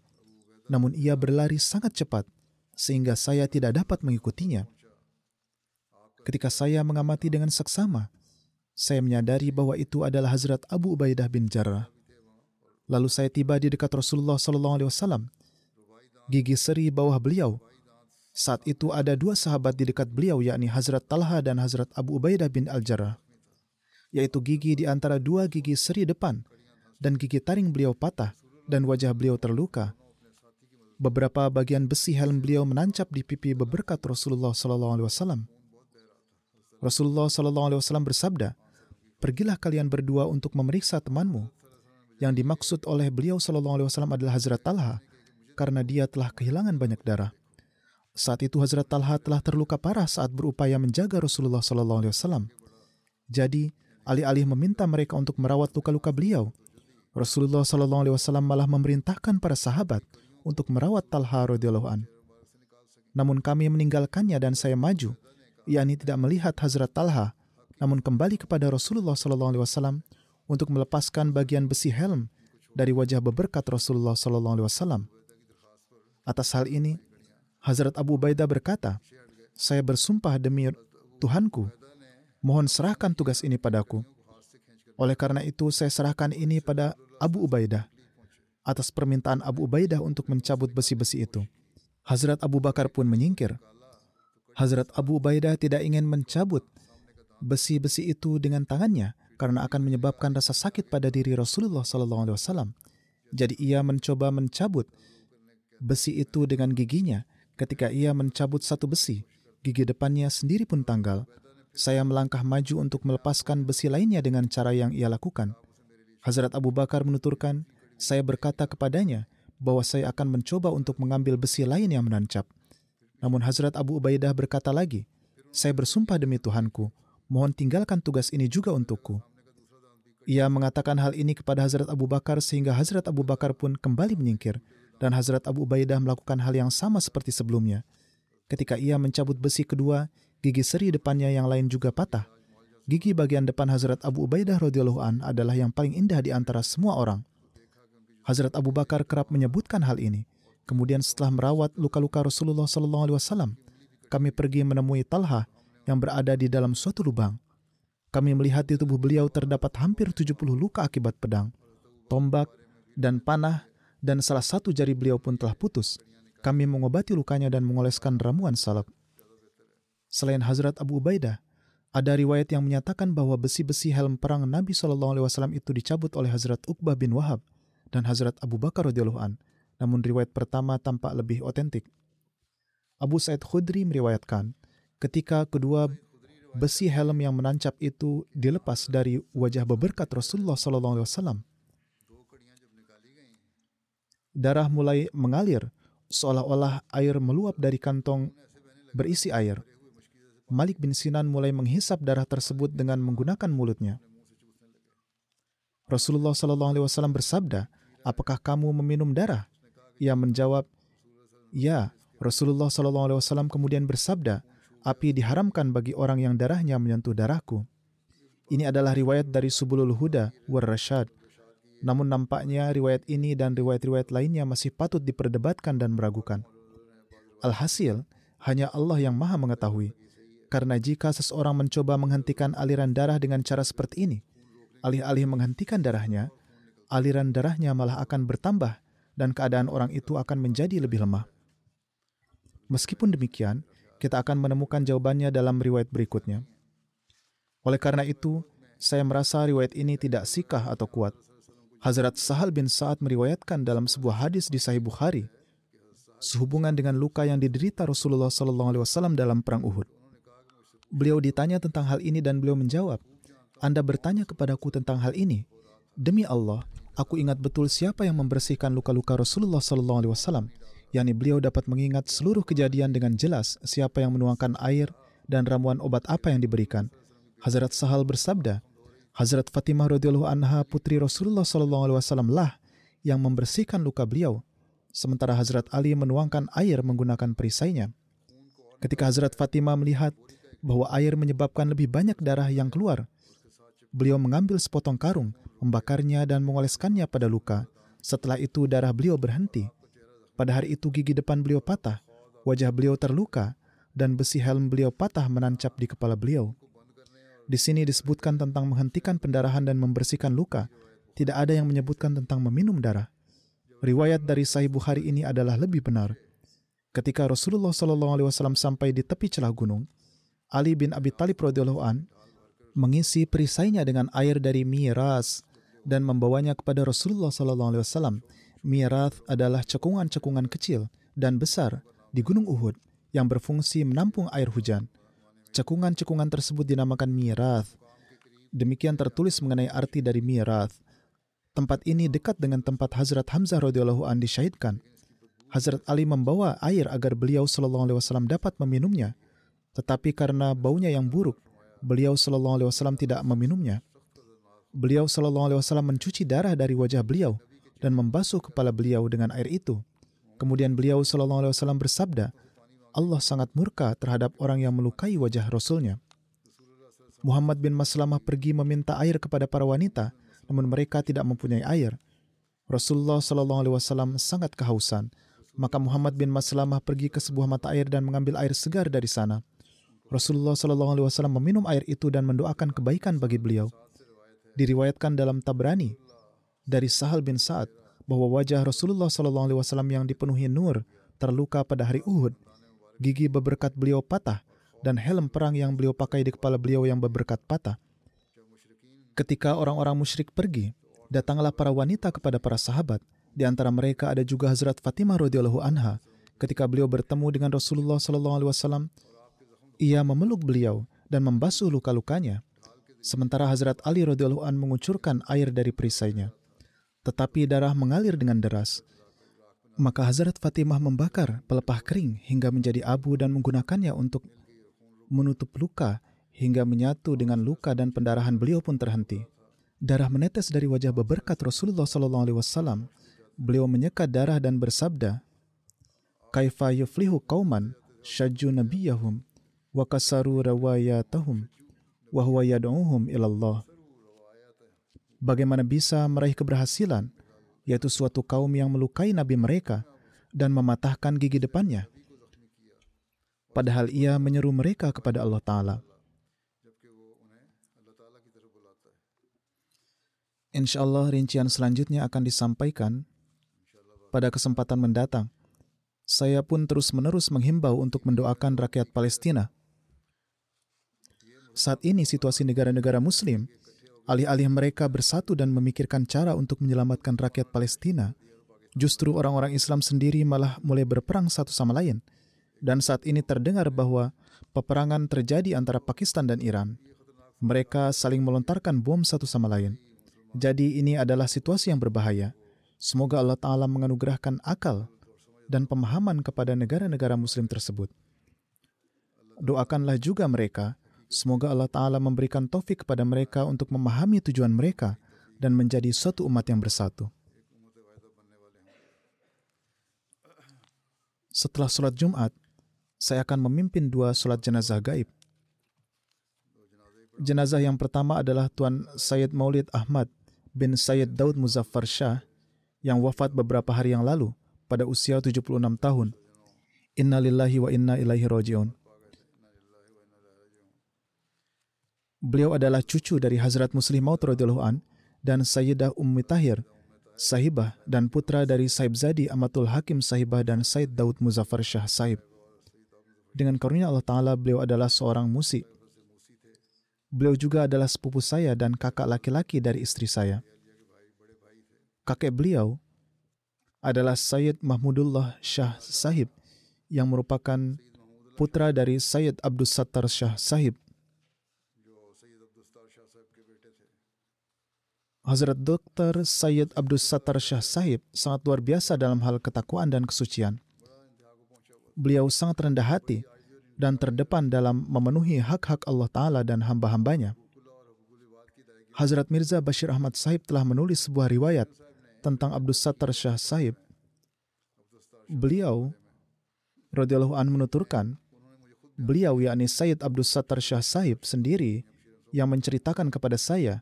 Namun ia berlari sangat cepat sehingga saya tidak dapat mengikutinya. Ketika saya mengamati dengan seksama, saya menyadari bahwa itu adalah Hazrat Abu Ubaidah bin Jarrah. Lalu saya tiba di dekat Rasulullah Shallallahu Alaihi Wasallam. Gigi seri bawah beliau saat itu ada dua sahabat di dekat beliau yakni Hazrat Talha dan Hazrat Abu Ubaidah bin Al-Jarrah. Yaitu gigi di antara dua gigi seri depan dan gigi taring beliau patah dan wajah beliau terluka. Beberapa bagian besi helm beliau menancap di pipi beberkat Rasulullah sallallahu alaihi wasallam. Rasulullah sallallahu alaihi wasallam bersabda, "Pergilah kalian berdua untuk memeriksa temanmu." Yang dimaksud oleh beliau sallallahu alaihi wasallam adalah Hazrat Talha karena dia telah kehilangan banyak darah. Saat itu Hazrat Talha telah terluka parah saat berupaya menjaga Rasulullah Sallallahu Alaihi Wasallam. Jadi, alih-alih meminta mereka untuk merawat luka-luka beliau, Rasulullah Sallallahu Alaihi Wasallam malah memerintahkan para sahabat untuk merawat Talha radhiyallahu an. Namun kami meninggalkannya dan saya maju, yakni tidak melihat Hazrat Talha, namun kembali kepada Rasulullah Sallallahu Alaihi Wasallam untuk melepaskan bagian besi helm dari wajah beberkat Rasulullah Sallallahu Alaihi Wasallam. Atas hal ini, Hazrat Abu Ubaidah berkata, saya bersumpah demi Tuhanku, mohon serahkan tugas ini padaku. Oleh karena itu, saya serahkan ini pada Abu Ubaidah atas permintaan Abu Ubaidah untuk mencabut besi-besi itu. Hazrat Abu Bakar pun menyingkir. Hazrat Abu Ubaidah tidak ingin mencabut besi-besi itu dengan tangannya karena akan menyebabkan rasa sakit pada diri Rasulullah SAW. Jadi ia mencoba mencabut besi itu dengan giginya Ketika ia mencabut satu besi, gigi depannya sendiri pun tanggal. Saya melangkah maju untuk melepaskan besi lainnya dengan cara yang ia lakukan. Hazrat Abu Bakar menuturkan, saya berkata kepadanya bahwa saya akan mencoba untuk mengambil besi lain yang menancap. Namun Hazrat Abu Ubaidah berkata lagi, saya bersumpah demi Tuhanku, mohon tinggalkan tugas ini juga untukku. Ia mengatakan hal ini kepada Hazrat Abu Bakar sehingga Hazrat Abu Bakar pun kembali menyingkir dan Hazrat Abu Ubaidah melakukan hal yang sama seperti sebelumnya. Ketika ia mencabut besi kedua, gigi seri depannya yang lain juga patah. Gigi bagian depan Hazrat Abu Ubaidah radhiyallahu an adalah yang paling indah di antara semua orang. Hazrat Abu Bakar kerap menyebutkan hal ini. Kemudian setelah merawat luka-luka Rasulullah sallallahu alaihi wasallam, kami pergi menemui Talha yang berada di dalam suatu lubang. Kami melihat di tubuh beliau terdapat hampir 70 luka akibat pedang, tombak, dan panah dan salah satu jari beliau pun telah putus. Kami mengobati lukanya dan mengoleskan ramuan salep. Selain Hazrat Abu Ubaidah, ada riwayat yang menyatakan bahwa besi-besi helm perang Nabi SAW itu dicabut oleh Hazrat Uqbah bin Wahab dan Hazrat Abu Bakar radhiyallahu an. Namun riwayat pertama tampak lebih otentik. Abu Said Khudri meriwayatkan, ketika kedua besi helm yang menancap itu dilepas dari wajah beberkat Rasulullah SAW, darah mulai mengalir seolah-olah air meluap dari kantong berisi air. Malik bin Sinan mulai menghisap darah tersebut dengan menggunakan mulutnya. Rasulullah Shallallahu Alaihi Wasallam bersabda, "Apakah kamu meminum darah?" Ia menjawab, "Ya." Rasulullah Shallallahu Alaihi Wasallam kemudian bersabda, "Api diharamkan bagi orang yang darahnya menyentuh darahku." Ini adalah riwayat dari Subulul Huda war Rashad namun nampaknya riwayat ini dan riwayat-riwayat lainnya masih patut diperdebatkan dan meragukan. Alhasil, hanya Allah yang maha mengetahui. Karena jika seseorang mencoba menghentikan aliran darah dengan cara seperti ini, alih-alih menghentikan darahnya, aliran darahnya malah akan bertambah dan keadaan orang itu akan menjadi lebih lemah. Meskipun demikian, kita akan menemukan jawabannya dalam riwayat berikutnya. Oleh karena itu, saya merasa riwayat ini tidak sikah atau kuat. Hazrat Sahal bin Sa'ad meriwayatkan dalam sebuah hadis di Sahih Bukhari sehubungan dengan luka yang diderita Rasulullah Sallallahu Alaihi Wasallam dalam perang Uhud. Beliau ditanya tentang hal ini dan beliau menjawab, Anda bertanya kepadaku tentang hal ini. Demi Allah, aku ingat betul siapa yang membersihkan luka-luka Rasulullah Sallallahu Alaihi Wasallam. yakni beliau dapat mengingat seluruh kejadian dengan jelas siapa yang menuangkan air dan ramuan obat apa yang diberikan. Hazrat Sahal bersabda, Hazrat Fatimah radhiyallahu anha putri Rasulullah sallallahu alaihi wasallam lah yang membersihkan luka beliau, sementara Hazrat Ali menuangkan air menggunakan perisainya. Ketika Hazrat Fatimah melihat bahwa air menyebabkan lebih banyak darah yang keluar, beliau mengambil sepotong karung, membakarnya dan mengoleskannya pada luka. Setelah itu darah beliau berhenti. Pada hari itu gigi depan beliau patah, wajah beliau terluka, dan besi helm beliau patah menancap di kepala beliau. Di sini disebutkan tentang menghentikan pendarahan dan membersihkan luka. Tidak ada yang menyebutkan tentang meminum darah. Riwayat dari Sahih Bukhari ini adalah lebih benar. Ketika Rasulullah Wasallam sampai di tepi celah gunung, Ali bin Abi Thalib radhiyallahu an mengisi perisainya dengan air dari miras dan membawanya kepada Rasulullah Shallallahu Alaihi. Miras adalah cekungan-cekungan kecil dan besar di Gunung Uhud yang berfungsi menampung air hujan. Cekungan-cekungan tersebut dinamakan miras. Demikian tertulis mengenai arti dari miras. Tempat ini dekat dengan tempat Hazrat Hamzah radhiyallahu an disyahidkan. Hazrat Ali membawa air agar beliau sallallahu alaihi wasallam dapat meminumnya. Tetapi karena baunya yang buruk, beliau sallallahu alaihi wasallam tidak meminumnya. Beliau sallallahu alaihi wasallam mencuci darah dari wajah beliau dan membasuh kepala beliau dengan air itu. Kemudian beliau sallallahu alaihi wasallam bersabda, Allah sangat murka terhadap orang yang melukai wajah Rasulnya. Muhammad bin Maslamah pergi meminta air kepada para wanita, namun mereka tidak mempunyai air. Rasulullah Shallallahu Alaihi Wasallam sangat kehausan, maka Muhammad bin Maslamah pergi ke sebuah mata air dan mengambil air segar dari sana. Rasulullah Shallallahu Alaihi Wasallam meminum air itu dan mendoakan kebaikan bagi beliau. Diriwayatkan dalam Tabrani dari Sahal bin Sa'ad bahwa wajah Rasulullah Shallallahu Alaihi Wasallam yang dipenuhi nur terluka pada hari Uhud gigi beberkat beliau patah, dan helm perang yang beliau pakai di kepala beliau yang beberkat patah. Ketika orang-orang musyrik pergi, datanglah para wanita kepada para sahabat. Di antara mereka ada juga Hazrat Fatimah radhiyallahu anha. Ketika beliau bertemu dengan Rasulullah sallallahu alaihi wasallam, ia memeluk beliau dan membasuh luka-lukanya. Sementara Hazrat Ali radhiyallahu an mengucurkan air dari perisainya. Tetapi darah mengalir dengan deras. Maka Hazrat Fatimah membakar pelepah kering hingga menjadi abu dan menggunakannya untuk menutup luka hingga menyatu dengan luka dan pendarahan beliau pun terhenti. Darah menetes dari wajah beberkat Rasulullah Wasallam. Beliau menyekat darah dan bersabda, "Kaifa yuflihu kauman syajju nabiyahum wa kasaru rawayatahum wa huwa yad'uhum ilallah." Bagaimana bisa meraih keberhasilan yaitu suatu kaum yang melukai nabi mereka dan mematahkan gigi depannya. Padahal ia menyeru mereka kepada Allah Ta'ala. Insya Allah rincian selanjutnya akan disampaikan pada kesempatan mendatang. Saya pun terus-menerus menghimbau untuk mendoakan rakyat Palestina. Saat ini situasi negara-negara muslim Alih-alih mereka bersatu dan memikirkan cara untuk menyelamatkan rakyat Palestina, justru orang-orang Islam sendiri malah mulai berperang satu sama lain. Dan saat ini terdengar bahwa peperangan terjadi antara Pakistan dan Iran. Mereka saling melontarkan bom satu sama lain. Jadi ini adalah situasi yang berbahaya. Semoga Allah Ta'ala menganugerahkan akal dan pemahaman kepada negara-negara muslim tersebut. Doakanlah juga mereka Semoga Allah Ta'ala memberikan taufik kepada mereka untuk memahami tujuan mereka dan menjadi suatu umat yang bersatu. Setelah sholat Jumat, saya akan memimpin dua sholat jenazah gaib. Jenazah yang pertama adalah Tuan Sayyid Maulid Ahmad bin Sayyid Daud Muzaffar Shah yang wafat beberapa hari yang lalu pada usia 76 tahun. Inna lillahi wa inna ilaihi roji'un. Beliau adalah cucu dari Hazrat Muslim Maud an dan Sayyidah Ummi Tahir, sahibah dan putra dari Saib Zadi Amatul Hakim sahibah dan Said Daud Muzaffar Shah sahib. Dengan karunia Allah Ta'ala, beliau adalah seorang musik. Beliau juga adalah sepupu saya dan kakak laki-laki dari istri saya. Kakek beliau adalah Sayyid Mahmudullah Shah Sahib yang merupakan putra dari Sayyid Abdul Sattar Shah Sahib Hazrat Dr. Sayyid Abdul Sattar Shah Sahib sangat luar biasa dalam hal ketakwaan dan kesucian. Beliau sangat rendah hati dan terdepan dalam memenuhi hak-hak Allah Ta'ala dan hamba-hambanya. Hazrat Mirza Bashir Ahmad Sahib telah menulis sebuah riwayat tentang Abdus Sattar Shah Sahib, beliau radhiyallahu an menuturkan, beliau yakni Sayyid Abdus Sattar Shah Sahib sendiri yang menceritakan kepada saya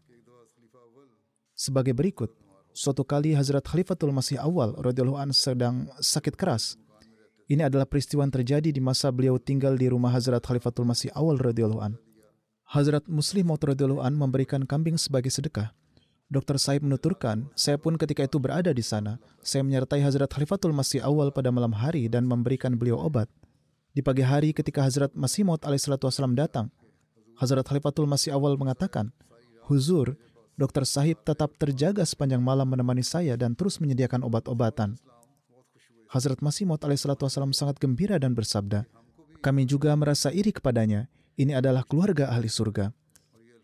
sebagai berikut. Suatu kali Hazrat Khalifatul Masih Awal radhiyallahu an sedang sakit keras. Ini adalah peristiwa yang terjadi di masa beliau tinggal di rumah Hazrat Khalifatul Masih Awal radhiyallahu an. Hazrat Muslim radhiyallahu an memberikan kambing sebagai sedekah. Dr. Saib menuturkan, saya pun ketika itu berada di sana. Saya menyertai Hazrat Khalifatul Masih Awal pada malam hari dan memberikan beliau obat. Di pagi hari ketika Hazrat Masih Maud alaihissalam datang, Hazrat Khalifatul Masih Awal mengatakan, Huzur, Dr. Sahib tetap terjaga sepanjang malam menemani saya dan terus menyediakan obat-obatan. Hazrat Masih Maud alaihissalam sangat gembira dan bersabda, kami juga merasa iri kepadanya. Ini adalah keluarga ahli surga.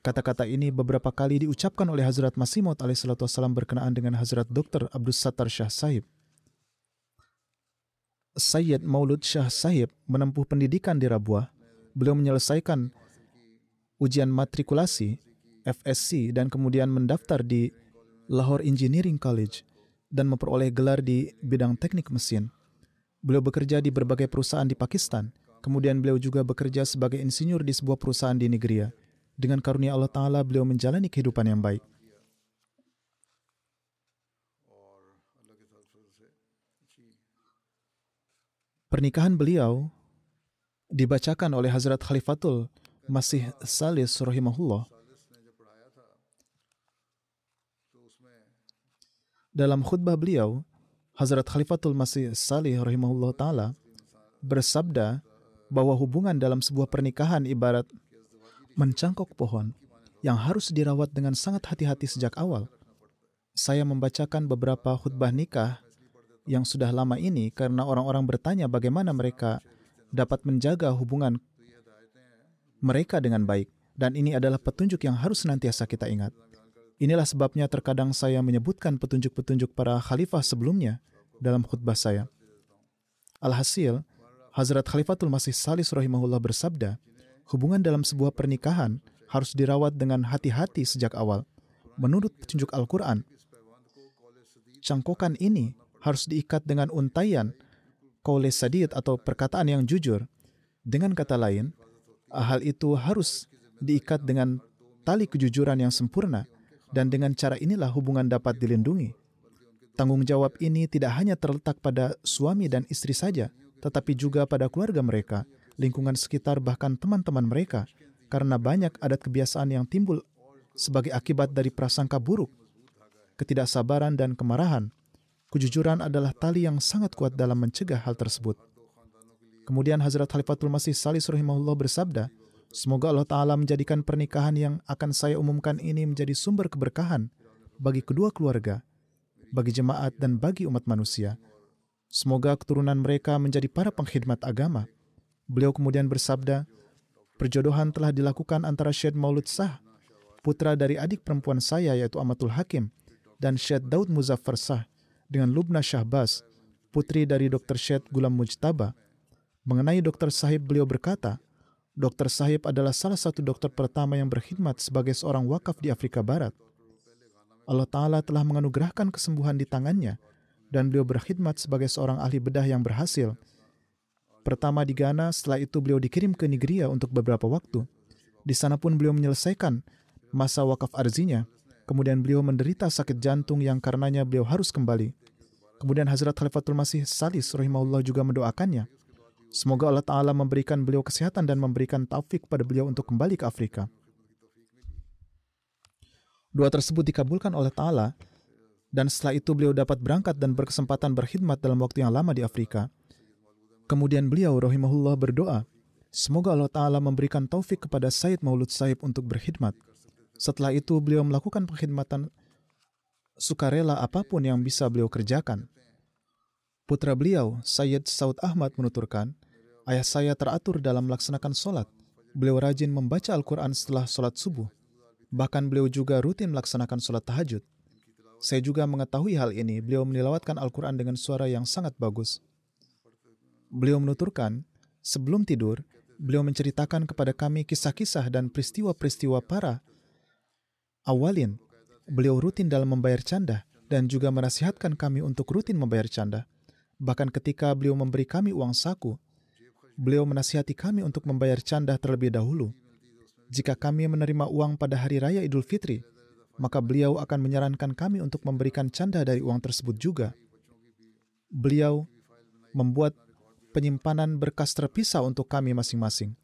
Kata-kata ini beberapa kali diucapkan oleh Hazrat Masih Maud alaihissalam berkenaan dengan Hazrat Dr. Abdus Sattar Shah Sahib. Sayyid Maulud Shah Sahib menempuh pendidikan di Rabuah. Beliau menyelesaikan ujian matrikulasi FSC dan kemudian mendaftar di Lahore Engineering College dan memperoleh gelar di bidang teknik mesin. Beliau bekerja di berbagai perusahaan di Pakistan. Kemudian beliau juga bekerja sebagai insinyur di sebuah perusahaan di Nigeria dengan karunia Allah Ta'ala beliau menjalani kehidupan yang baik. Pernikahan beliau dibacakan oleh Hazrat Khalifatul Masih Salis rahimahullah. Dalam khutbah beliau, Hazrat Khalifatul Masih Salih rahimahullah ta'ala bersabda bahwa hubungan dalam sebuah pernikahan ibarat mencangkok pohon yang harus dirawat dengan sangat hati-hati sejak awal. Saya membacakan beberapa khutbah nikah yang sudah lama ini karena orang-orang bertanya bagaimana mereka dapat menjaga hubungan mereka dengan baik dan ini adalah petunjuk yang harus senantiasa kita ingat. Inilah sebabnya terkadang saya menyebutkan petunjuk-petunjuk para khalifah sebelumnya dalam khutbah saya. Alhasil, Hazrat Khalifatul Masih Salis rahimahullah bersabda, hubungan dalam sebuah pernikahan harus dirawat dengan hati-hati sejak awal. Menurut petunjuk Al-Quran, cangkokan ini harus diikat dengan untayan kaule sadid atau perkataan yang jujur. Dengan kata lain, hal itu harus diikat dengan tali kejujuran yang sempurna dan dengan cara inilah hubungan dapat dilindungi. Tanggung jawab ini tidak hanya terletak pada suami dan istri saja, tetapi juga pada keluarga mereka – lingkungan sekitar, bahkan teman-teman mereka, karena banyak adat kebiasaan yang timbul sebagai akibat dari prasangka buruk, ketidaksabaran, dan kemarahan. Kejujuran adalah tali yang sangat kuat dalam mencegah hal tersebut. Kemudian Hazrat Khalifatul Masih Salis rahimahullah bersabda, Semoga Allah Ta'ala menjadikan pernikahan yang akan saya umumkan ini menjadi sumber keberkahan bagi kedua keluarga, bagi jemaat, dan bagi umat manusia. Semoga keturunan mereka menjadi para pengkhidmat agama, Beliau kemudian bersabda, perjodohan telah dilakukan antara Syed Maulud Sah, putra dari adik perempuan saya yaitu Amatul Hakim, dan Syed Daud Muzaffar Sah dengan Lubna Syahbaz, putri dari Dr. Syed Gulam Mujtaba. Mengenai Dr. Sahib, beliau berkata, Dr. Sahib adalah salah satu dokter pertama yang berkhidmat sebagai seorang wakaf di Afrika Barat. Allah Ta'ala telah menganugerahkan kesembuhan di tangannya, dan beliau berkhidmat sebagai seorang ahli bedah yang berhasil Pertama di Ghana, setelah itu beliau dikirim ke Nigeria untuk beberapa waktu. Di sana pun beliau menyelesaikan masa wakaf arzinya. Kemudian beliau menderita sakit jantung yang karenanya beliau harus kembali. Kemudian Hazrat Khalifatul Masih Salis rahimahullah juga mendoakannya. Semoga Allah Ta'ala memberikan beliau kesehatan dan memberikan taufik pada beliau untuk kembali ke Afrika. Doa tersebut dikabulkan oleh Ta'ala dan setelah itu beliau dapat berangkat dan berkesempatan berkhidmat dalam waktu yang lama di Afrika. Kemudian beliau rahimahullah berdoa, semoga Allah Ta'ala memberikan taufik kepada Said Maulud Saib untuk berkhidmat. Setelah itu beliau melakukan perkhidmatan sukarela apa pun yang bisa beliau kerjakan. Putra beliau, Sayyid Saud Ahmad menuturkan, ayah saya teratur dalam melaksanakan solat. Beliau rajin membaca Al-Quran setelah solat subuh. Bahkan beliau juga rutin melaksanakan solat tahajud. Saya juga mengetahui hal ini. Beliau menilawatkan Al-Quran dengan suara yang sangat bagus. Beliau menuturkan, sebelum tidur, beliau menceritakan kepada kami kisah-kisah dan peristiwa-peristiwa para awalin. Beliau rutin dalam membayar canda dan juga menasihatkan kami untuk rutin membayar canda. Bahkan ketika beliau memberi kami uang saku, beliau menasihati kami untuk membayar canda terlebih dahulu. Jika kami menerima uang pada hari raya Idul Fitri, maka beliau akan menyarankan kami untuk memberikan canda dari uang tersebut juga. Beliau membuat penyimpanan berkas terpisah untuk kami masing-masing.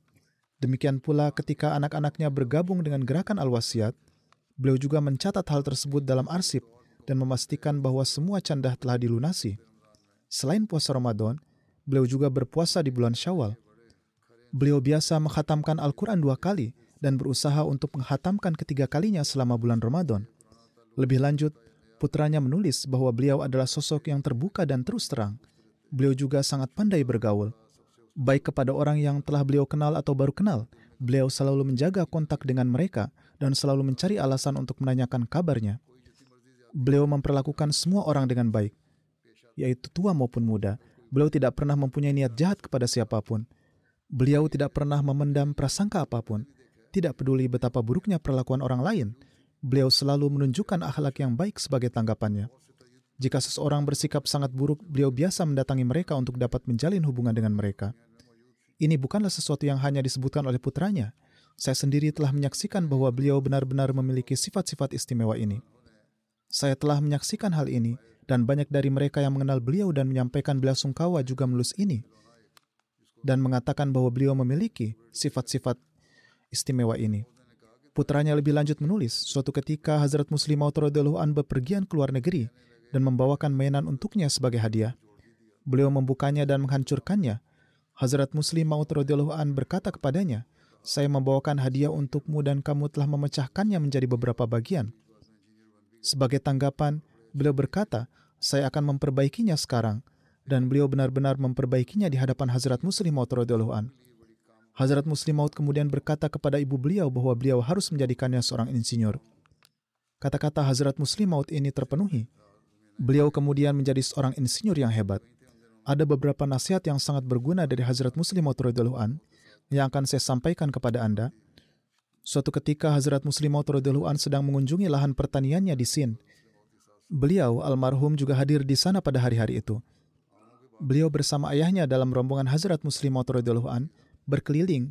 Demikian pula ketika anak-anaknya bergabung dengan gerakan Al-Wasiat, beliau juga mencatat hal tersebut dalam arsip dan memastikan bahwa semua canda telah dilunasi. Selain puasa Ramadan, beliau juga berpuasa di bulan Syawal. Beliau biasa menghatamkan Al-Quran dua kali dan berusaha untuk menghatamkan ketiga kalinya selama bulan Ramadan. Lebih lanjut, putranya menulis bahwa beliau adalah sosok yang terbuka dan terus terang. Beliau juga sangat pandai bergaul. Baik kepada orang yang telah beliau kenal atau baru kenal, beliau selalu menjaga kontak dengan mereka dan selalu mencari alasan untuk menanyakan kabarnya. Beliau memperlakukan semua orang dengan baik, yaitu tua maupun muda. Beliau tidak pernah mempunyai niat jahat kepada siapa pun. Beliau tidak pernah memendam prasangka apa pun. Tidak peduli betapa buruknya perlakuan orang lain, beliau selalu menunjukkan akhlak yang baik sebagai tanggapannya. Jika seseorang bersikap sangat buruk, beliau biasa mendatangi mereka untuk dapat menjalin hubungan dengan mereka. Ini bukanlah sesuatu yang hanya disebutkan oleh putranya. Saya sendiri telah menyaksikan bahwa beliau benar-benar memiliki sifat-sifat istimewa ini. Saya telah menyaksikan hal ini, dan banyak dari mereka yang mengenal beliau dan menyampaikan bela sungkawa juga melus ini, dan mengatakan bahwa beliau memiliki sifat-sifat istimewa ini. Putranya lebih lanjut menulis, suatu ketika Hazrat Muslim Maud an bepergian ke luar negeri dan membawakan mainan untuknya sebagai hadiah. Beliau membukanya dan menghancurkannya. Hazrat Muslim Maud an berkata kepadanya, saya membawakan hadiah untukmu dan kamu telah memecahkannya menjadi beberapa bagian. Sebagai tanggapan, beliau berkata, saya akan memperbaikinya sekarang. Dan beliau benar-benar memperbaikinya di hadapan Hazrat Muslim Maud an. Hazrat Muslim Maud kemudian berkata kepada ibu beliau bahwa beliau harus menjadikannya seorang insinyur. Kata-kata Hazrat Muslim Maud ini terpenuhi. Beliau kemudian menjadi seorang insinyur yang hebat. Ada beberapa nasihat yang sangat berguna dari Hazrat Muslim Maud an yang akan saya sampaikan kepada Anda. Suatu ketika Hazrat Muslim Maud an sedang mengunjungi lahan pertaniannya di Sin. Beliau almarhum juga hadir di sana pada hari-hari itu. Beliau bersama ayahnya dalam rombongan Hazrat Muslim an berkeliling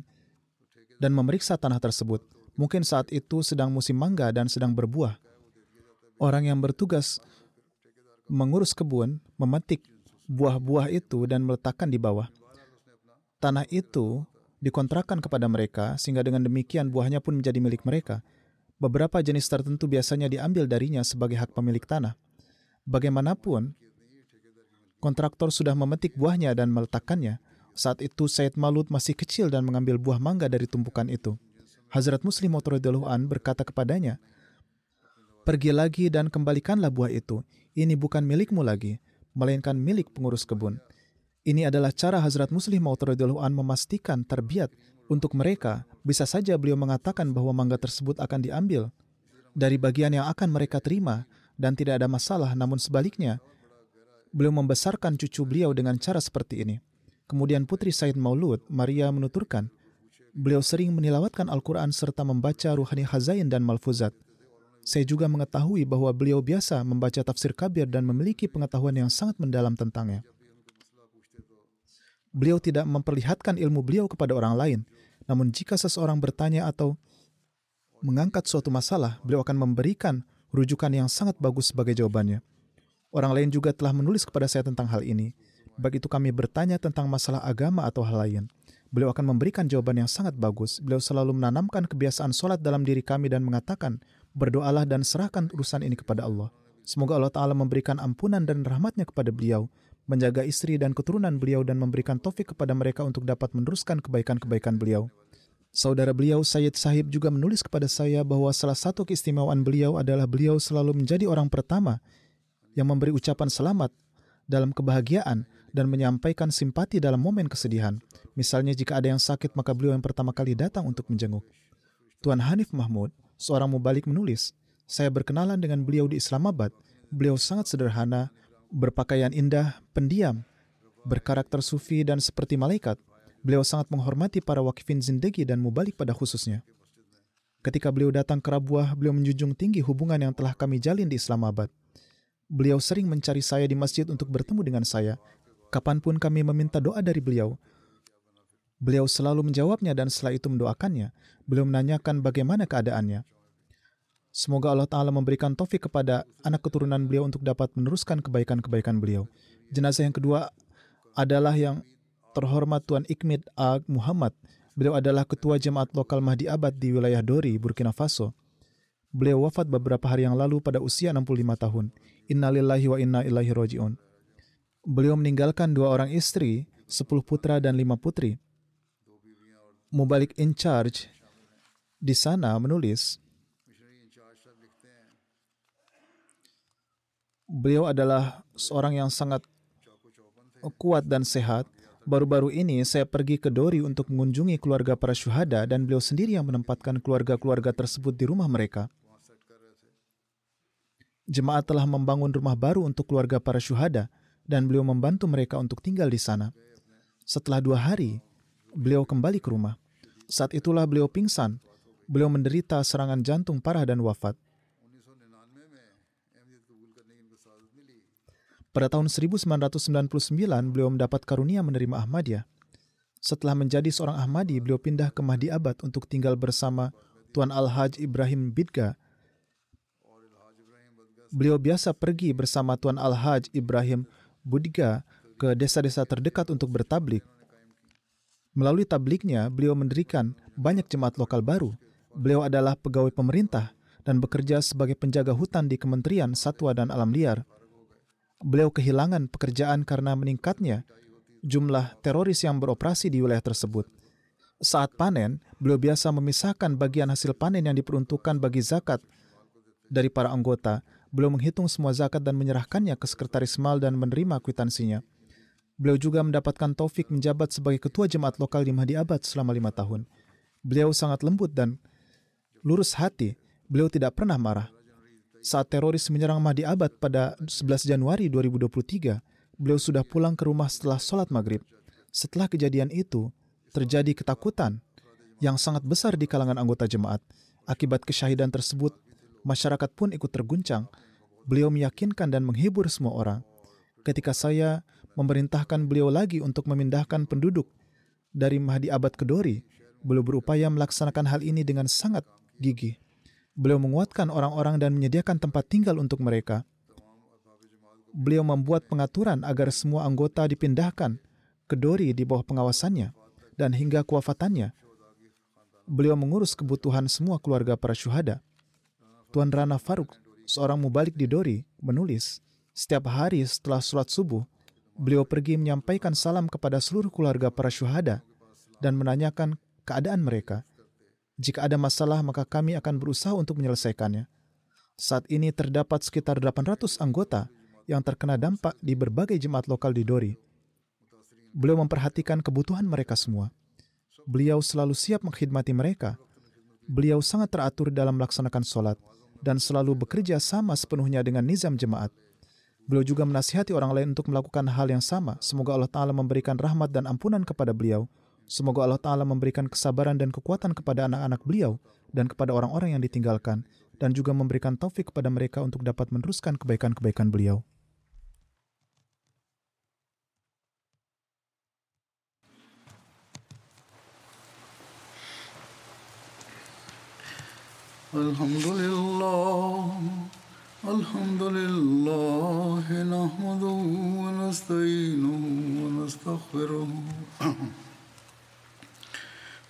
dan memeriksa tanah tersebut. Mungkin saat itu sedang musim mangga dan sedang berbuah. Orang yang bertugas mengurus kebun memetik buah-buah itu dan meletakkan di bawah. Tanah itu dikontrakkan kepada mereka sehingga dengan demikian buahnya pun menjadi milik mereka. Beberapa jenis tertentu biasanya diambil darinya sebagai hak pemilik tanah. Bagaimanapun, kontraktor sudah memetik buahnya dan meletakkannya. Saat itu Said Malut masih kecil dan mengambil buah mangga dari tumpukan itu. Hazrat Muslim an berkata kepadanya, Pergi lagi dan kembalikanlah buah itu. Ini bukan milikmu lagi, melainkan milik pengurus kebun. Ini adalah cara Hazrat Muslim an memastikan terbiat untuk mereka. Bisa saja beliau mengatakan bahwa mangga tersebut akan diambil dari bagian yang akan mereka terima dan tidak ada masalah, namun sebaliknya, beliau membesarkan cucu beliau dengan cara seperti ini. Kemudian putri Said Maulud, Maria menuturkan, beliau sering menilawatkan Al-Quran serta membaca ruhani hazain dan malfuzat. Saya juga mengetahui bahwa beliau biasa membaca tafsir kabir dan memiliki pengetahuan yang sangat mendalam tentangnya. Beliau tidak memperlihatkan ilmu beliau kepada orang lain, namun jika seseorang bertanya atau mengangkat suatu masalah, beliau akan memberikan rujukan yang sangat bagus sebagai jawabannya. Orang lain juga telah menulis kepada saya tentang hal ini. Begitu kami bertanya tentang masalah agama atau hal lain, beliau akan memberikan jawaban yang sangat bagus. Beliau selalu menanamkan kebiasaan sholat dalam diri kami dan mengatakan, berdoalah dan serahkan urusan ini kepada Allah. Semoga Allah Ta'ala memberikan ampunan dan rahmatnya kepada beliau, menjaga istri dan keturunan beliau dan memberikan taufik kepada mereka untuk dapat meneruskan kebaikan-kebaikan beliau. Saudara beliau, Sayyid Sahib juga menulis kepada saya bahwa salah satu keistimewaan beliau adalah beliau selalu menjadi orang pertama yang memberi ucapan selamat dalam kebahagiaan dan menyampaikan simpati dalam momen kesedihan. Misalnya jika ada yang sakit, maka beliau yang pertama kali datang untuk menjenguk. Tuan Hanif Mahmud, seorang mubalik menulis, saya berkenalan dengan beliau di Islamabad. Beliau sangat sederhana, berpakaian indah, pendiam, berkarakter sufi dan seperti malaikat. Beliau sangat menghormati para wakifin zindagi dan mubalik pada khususnya. Ketika beliau datang ke Rabuah, beliau menjunjung tinggi hubungan yang telah kami jalin di Islamabad. Beliau sering mencari saya di masjid untuk bertemu dengan saya. Kapan pun kami meminta doa dari beliau, beliau selalu menjawabnya dan setelah itu mendoakannya. Beliau menanyakan bagaimana keadaannya. Semoga Allah Ta'ala memberikan taufik kepada anak keturunan beliau untuk dapat meneruskan kebaikan-kebaikan beliau. Jenazah yang kedua adalah yang terhormat Tuan Ikmid Ag Muhammad. Beliau adalah ketua jemaat lokal Mahdi Abad di wilayah Dori, Burkina Faso. Beliau wafat beberapa hari yang lalu pada usia 65 tahun. Innalillahi wa inna ilaihi roji'un. Beliau meninggalkan dua orang istri, sepuluh putra dan lima putri. Mubalik in charge di sana menulis, beliau adalah seorang yang sangat kuat dan sehat. Baru-baru ini saya pergi ke Dori untuk mengunjungi keluarga para syuhada dan beliau sendiri yang menempatkan keluarga-keluarga tersebut di rumah mereka. Jemaat telah membangun rumah baru untuk keluarga para syuhada dan beliau membantu mereka untuk tinggal di sana. Setelah dua hari, beliau kembali ke rumah. Saat itulah beliau pingsan. Beliau menderita serangan jantung parah dan wafat. Pada tahun 1999, beliau mendapat karunia menerima Ahmadiyah. Setelah menjadi seorang Ahmadi, beliau pindah ke Mahdi Abad untuk tinggal bersama Tuan Al-Haj Ibrahim Bidga. Beliau biasa pergi bersama Tuan Al-Haj Ibrahim Budga ke desa-desa terdekat untuk bertablik. Melalui tabliknya, beliau mendirikan banyak jemaat lokal baru. Beliau adalah pegawai pemerintah dan bekerja sebagai penjaga hutan di Kementerian Satwa dan Alam Liar beliau kehilangan pekerjaan karena meningkatnya jumlah teroris yang beroperasi di wilayah tersebut. Saat panen, beliau biasa memisahkan bagian hasil panen yang diperuntukkan bagi zakat dari para anggota. Beliau menghitung semua zakat dan menyerahkannya ke sekretaris mal dan menerima kwitansinya. Beliau juga mendapatkan taufik menjabat sebagai ketua jemaat lokal di Mahdi Abad selama lima tahun. Beliau sangat lembut dan lurus hati. Beliau tidak pernah marah. Saat teroris menyerang Mahdi Abad pada 11 Januari 2023, beliau sudah pulang ke rumah setelah sholat maghrib. Setelah kejadian itu, terjadi ketakutan yang sangat besar di kalangan anggota jemaat. Akibat kesyahidan tersebut, masyarakat pun ikut terguncang. Beliau meyakinkan dan menghibur semua orang. Ketika saya memerintahkan beliau lagi untuk memindahkan penduduk dari Mahdi Abad ke Dori, beliau berupaya melaksanakan hal ini dengan sangat gigih. Beliau menguatkan orang-orang dan menyediakan tempat tinggal untuk mereka. Beliau membuat pengaturan agar semua anggota dipindahkan ke Dori di bawah pengawasannya dan hingga kewafatannya. Beliau mengurus kebutuhan semua keluarga para syuhada. Tuan Rana Faruk, seorang mubalik di Dori, menulis, setiap hari setelah sholat subuh, beliau pergi menyampaikan salam kepada seluruh keluarga para syuhada dan menanyakan keadaan mereka. Jika ada masalah, maka kami akan berusaha untuk menyelesaikannya. Saat ini terdapat sekitar 800 anggota yang terkena dampak di berbagai jemaat lokal di Dori. Beliau memperhatikan kebutuhan mereka semua. Beliau selalu siap mengkhidmati mereka. Beliau sangat teratur dalam melaksanakan sholat dan selalu bekerja sama sepenuhnya dengan nizam jemaat. Beliau juga menasihati orang lain untuk melakukan hal yang sama. Semoga Allah Ta'ala memberikan rahmat dan ampunan kepada beliau Semoga Allah Ta'ala memberikan kesabaran dan kekuatan kepada anak-anak beliau dan kepada orang-orang yang ditinggalkan, dan juga memberikan taufik kepada mereka untuk dapat meneruskan kebaikan-kebaikan beliau. Alhamdulillah Alhamdulillah nasta'inuhu wa nastaghfiruh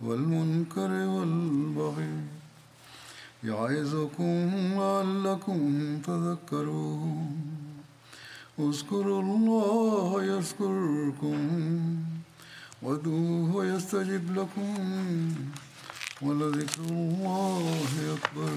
والمنكر والبغي يعظكم لعلكم تذكرون. اذكروا الله يذكركم وادعوه يستجب لكم ولذكر الله أكبر.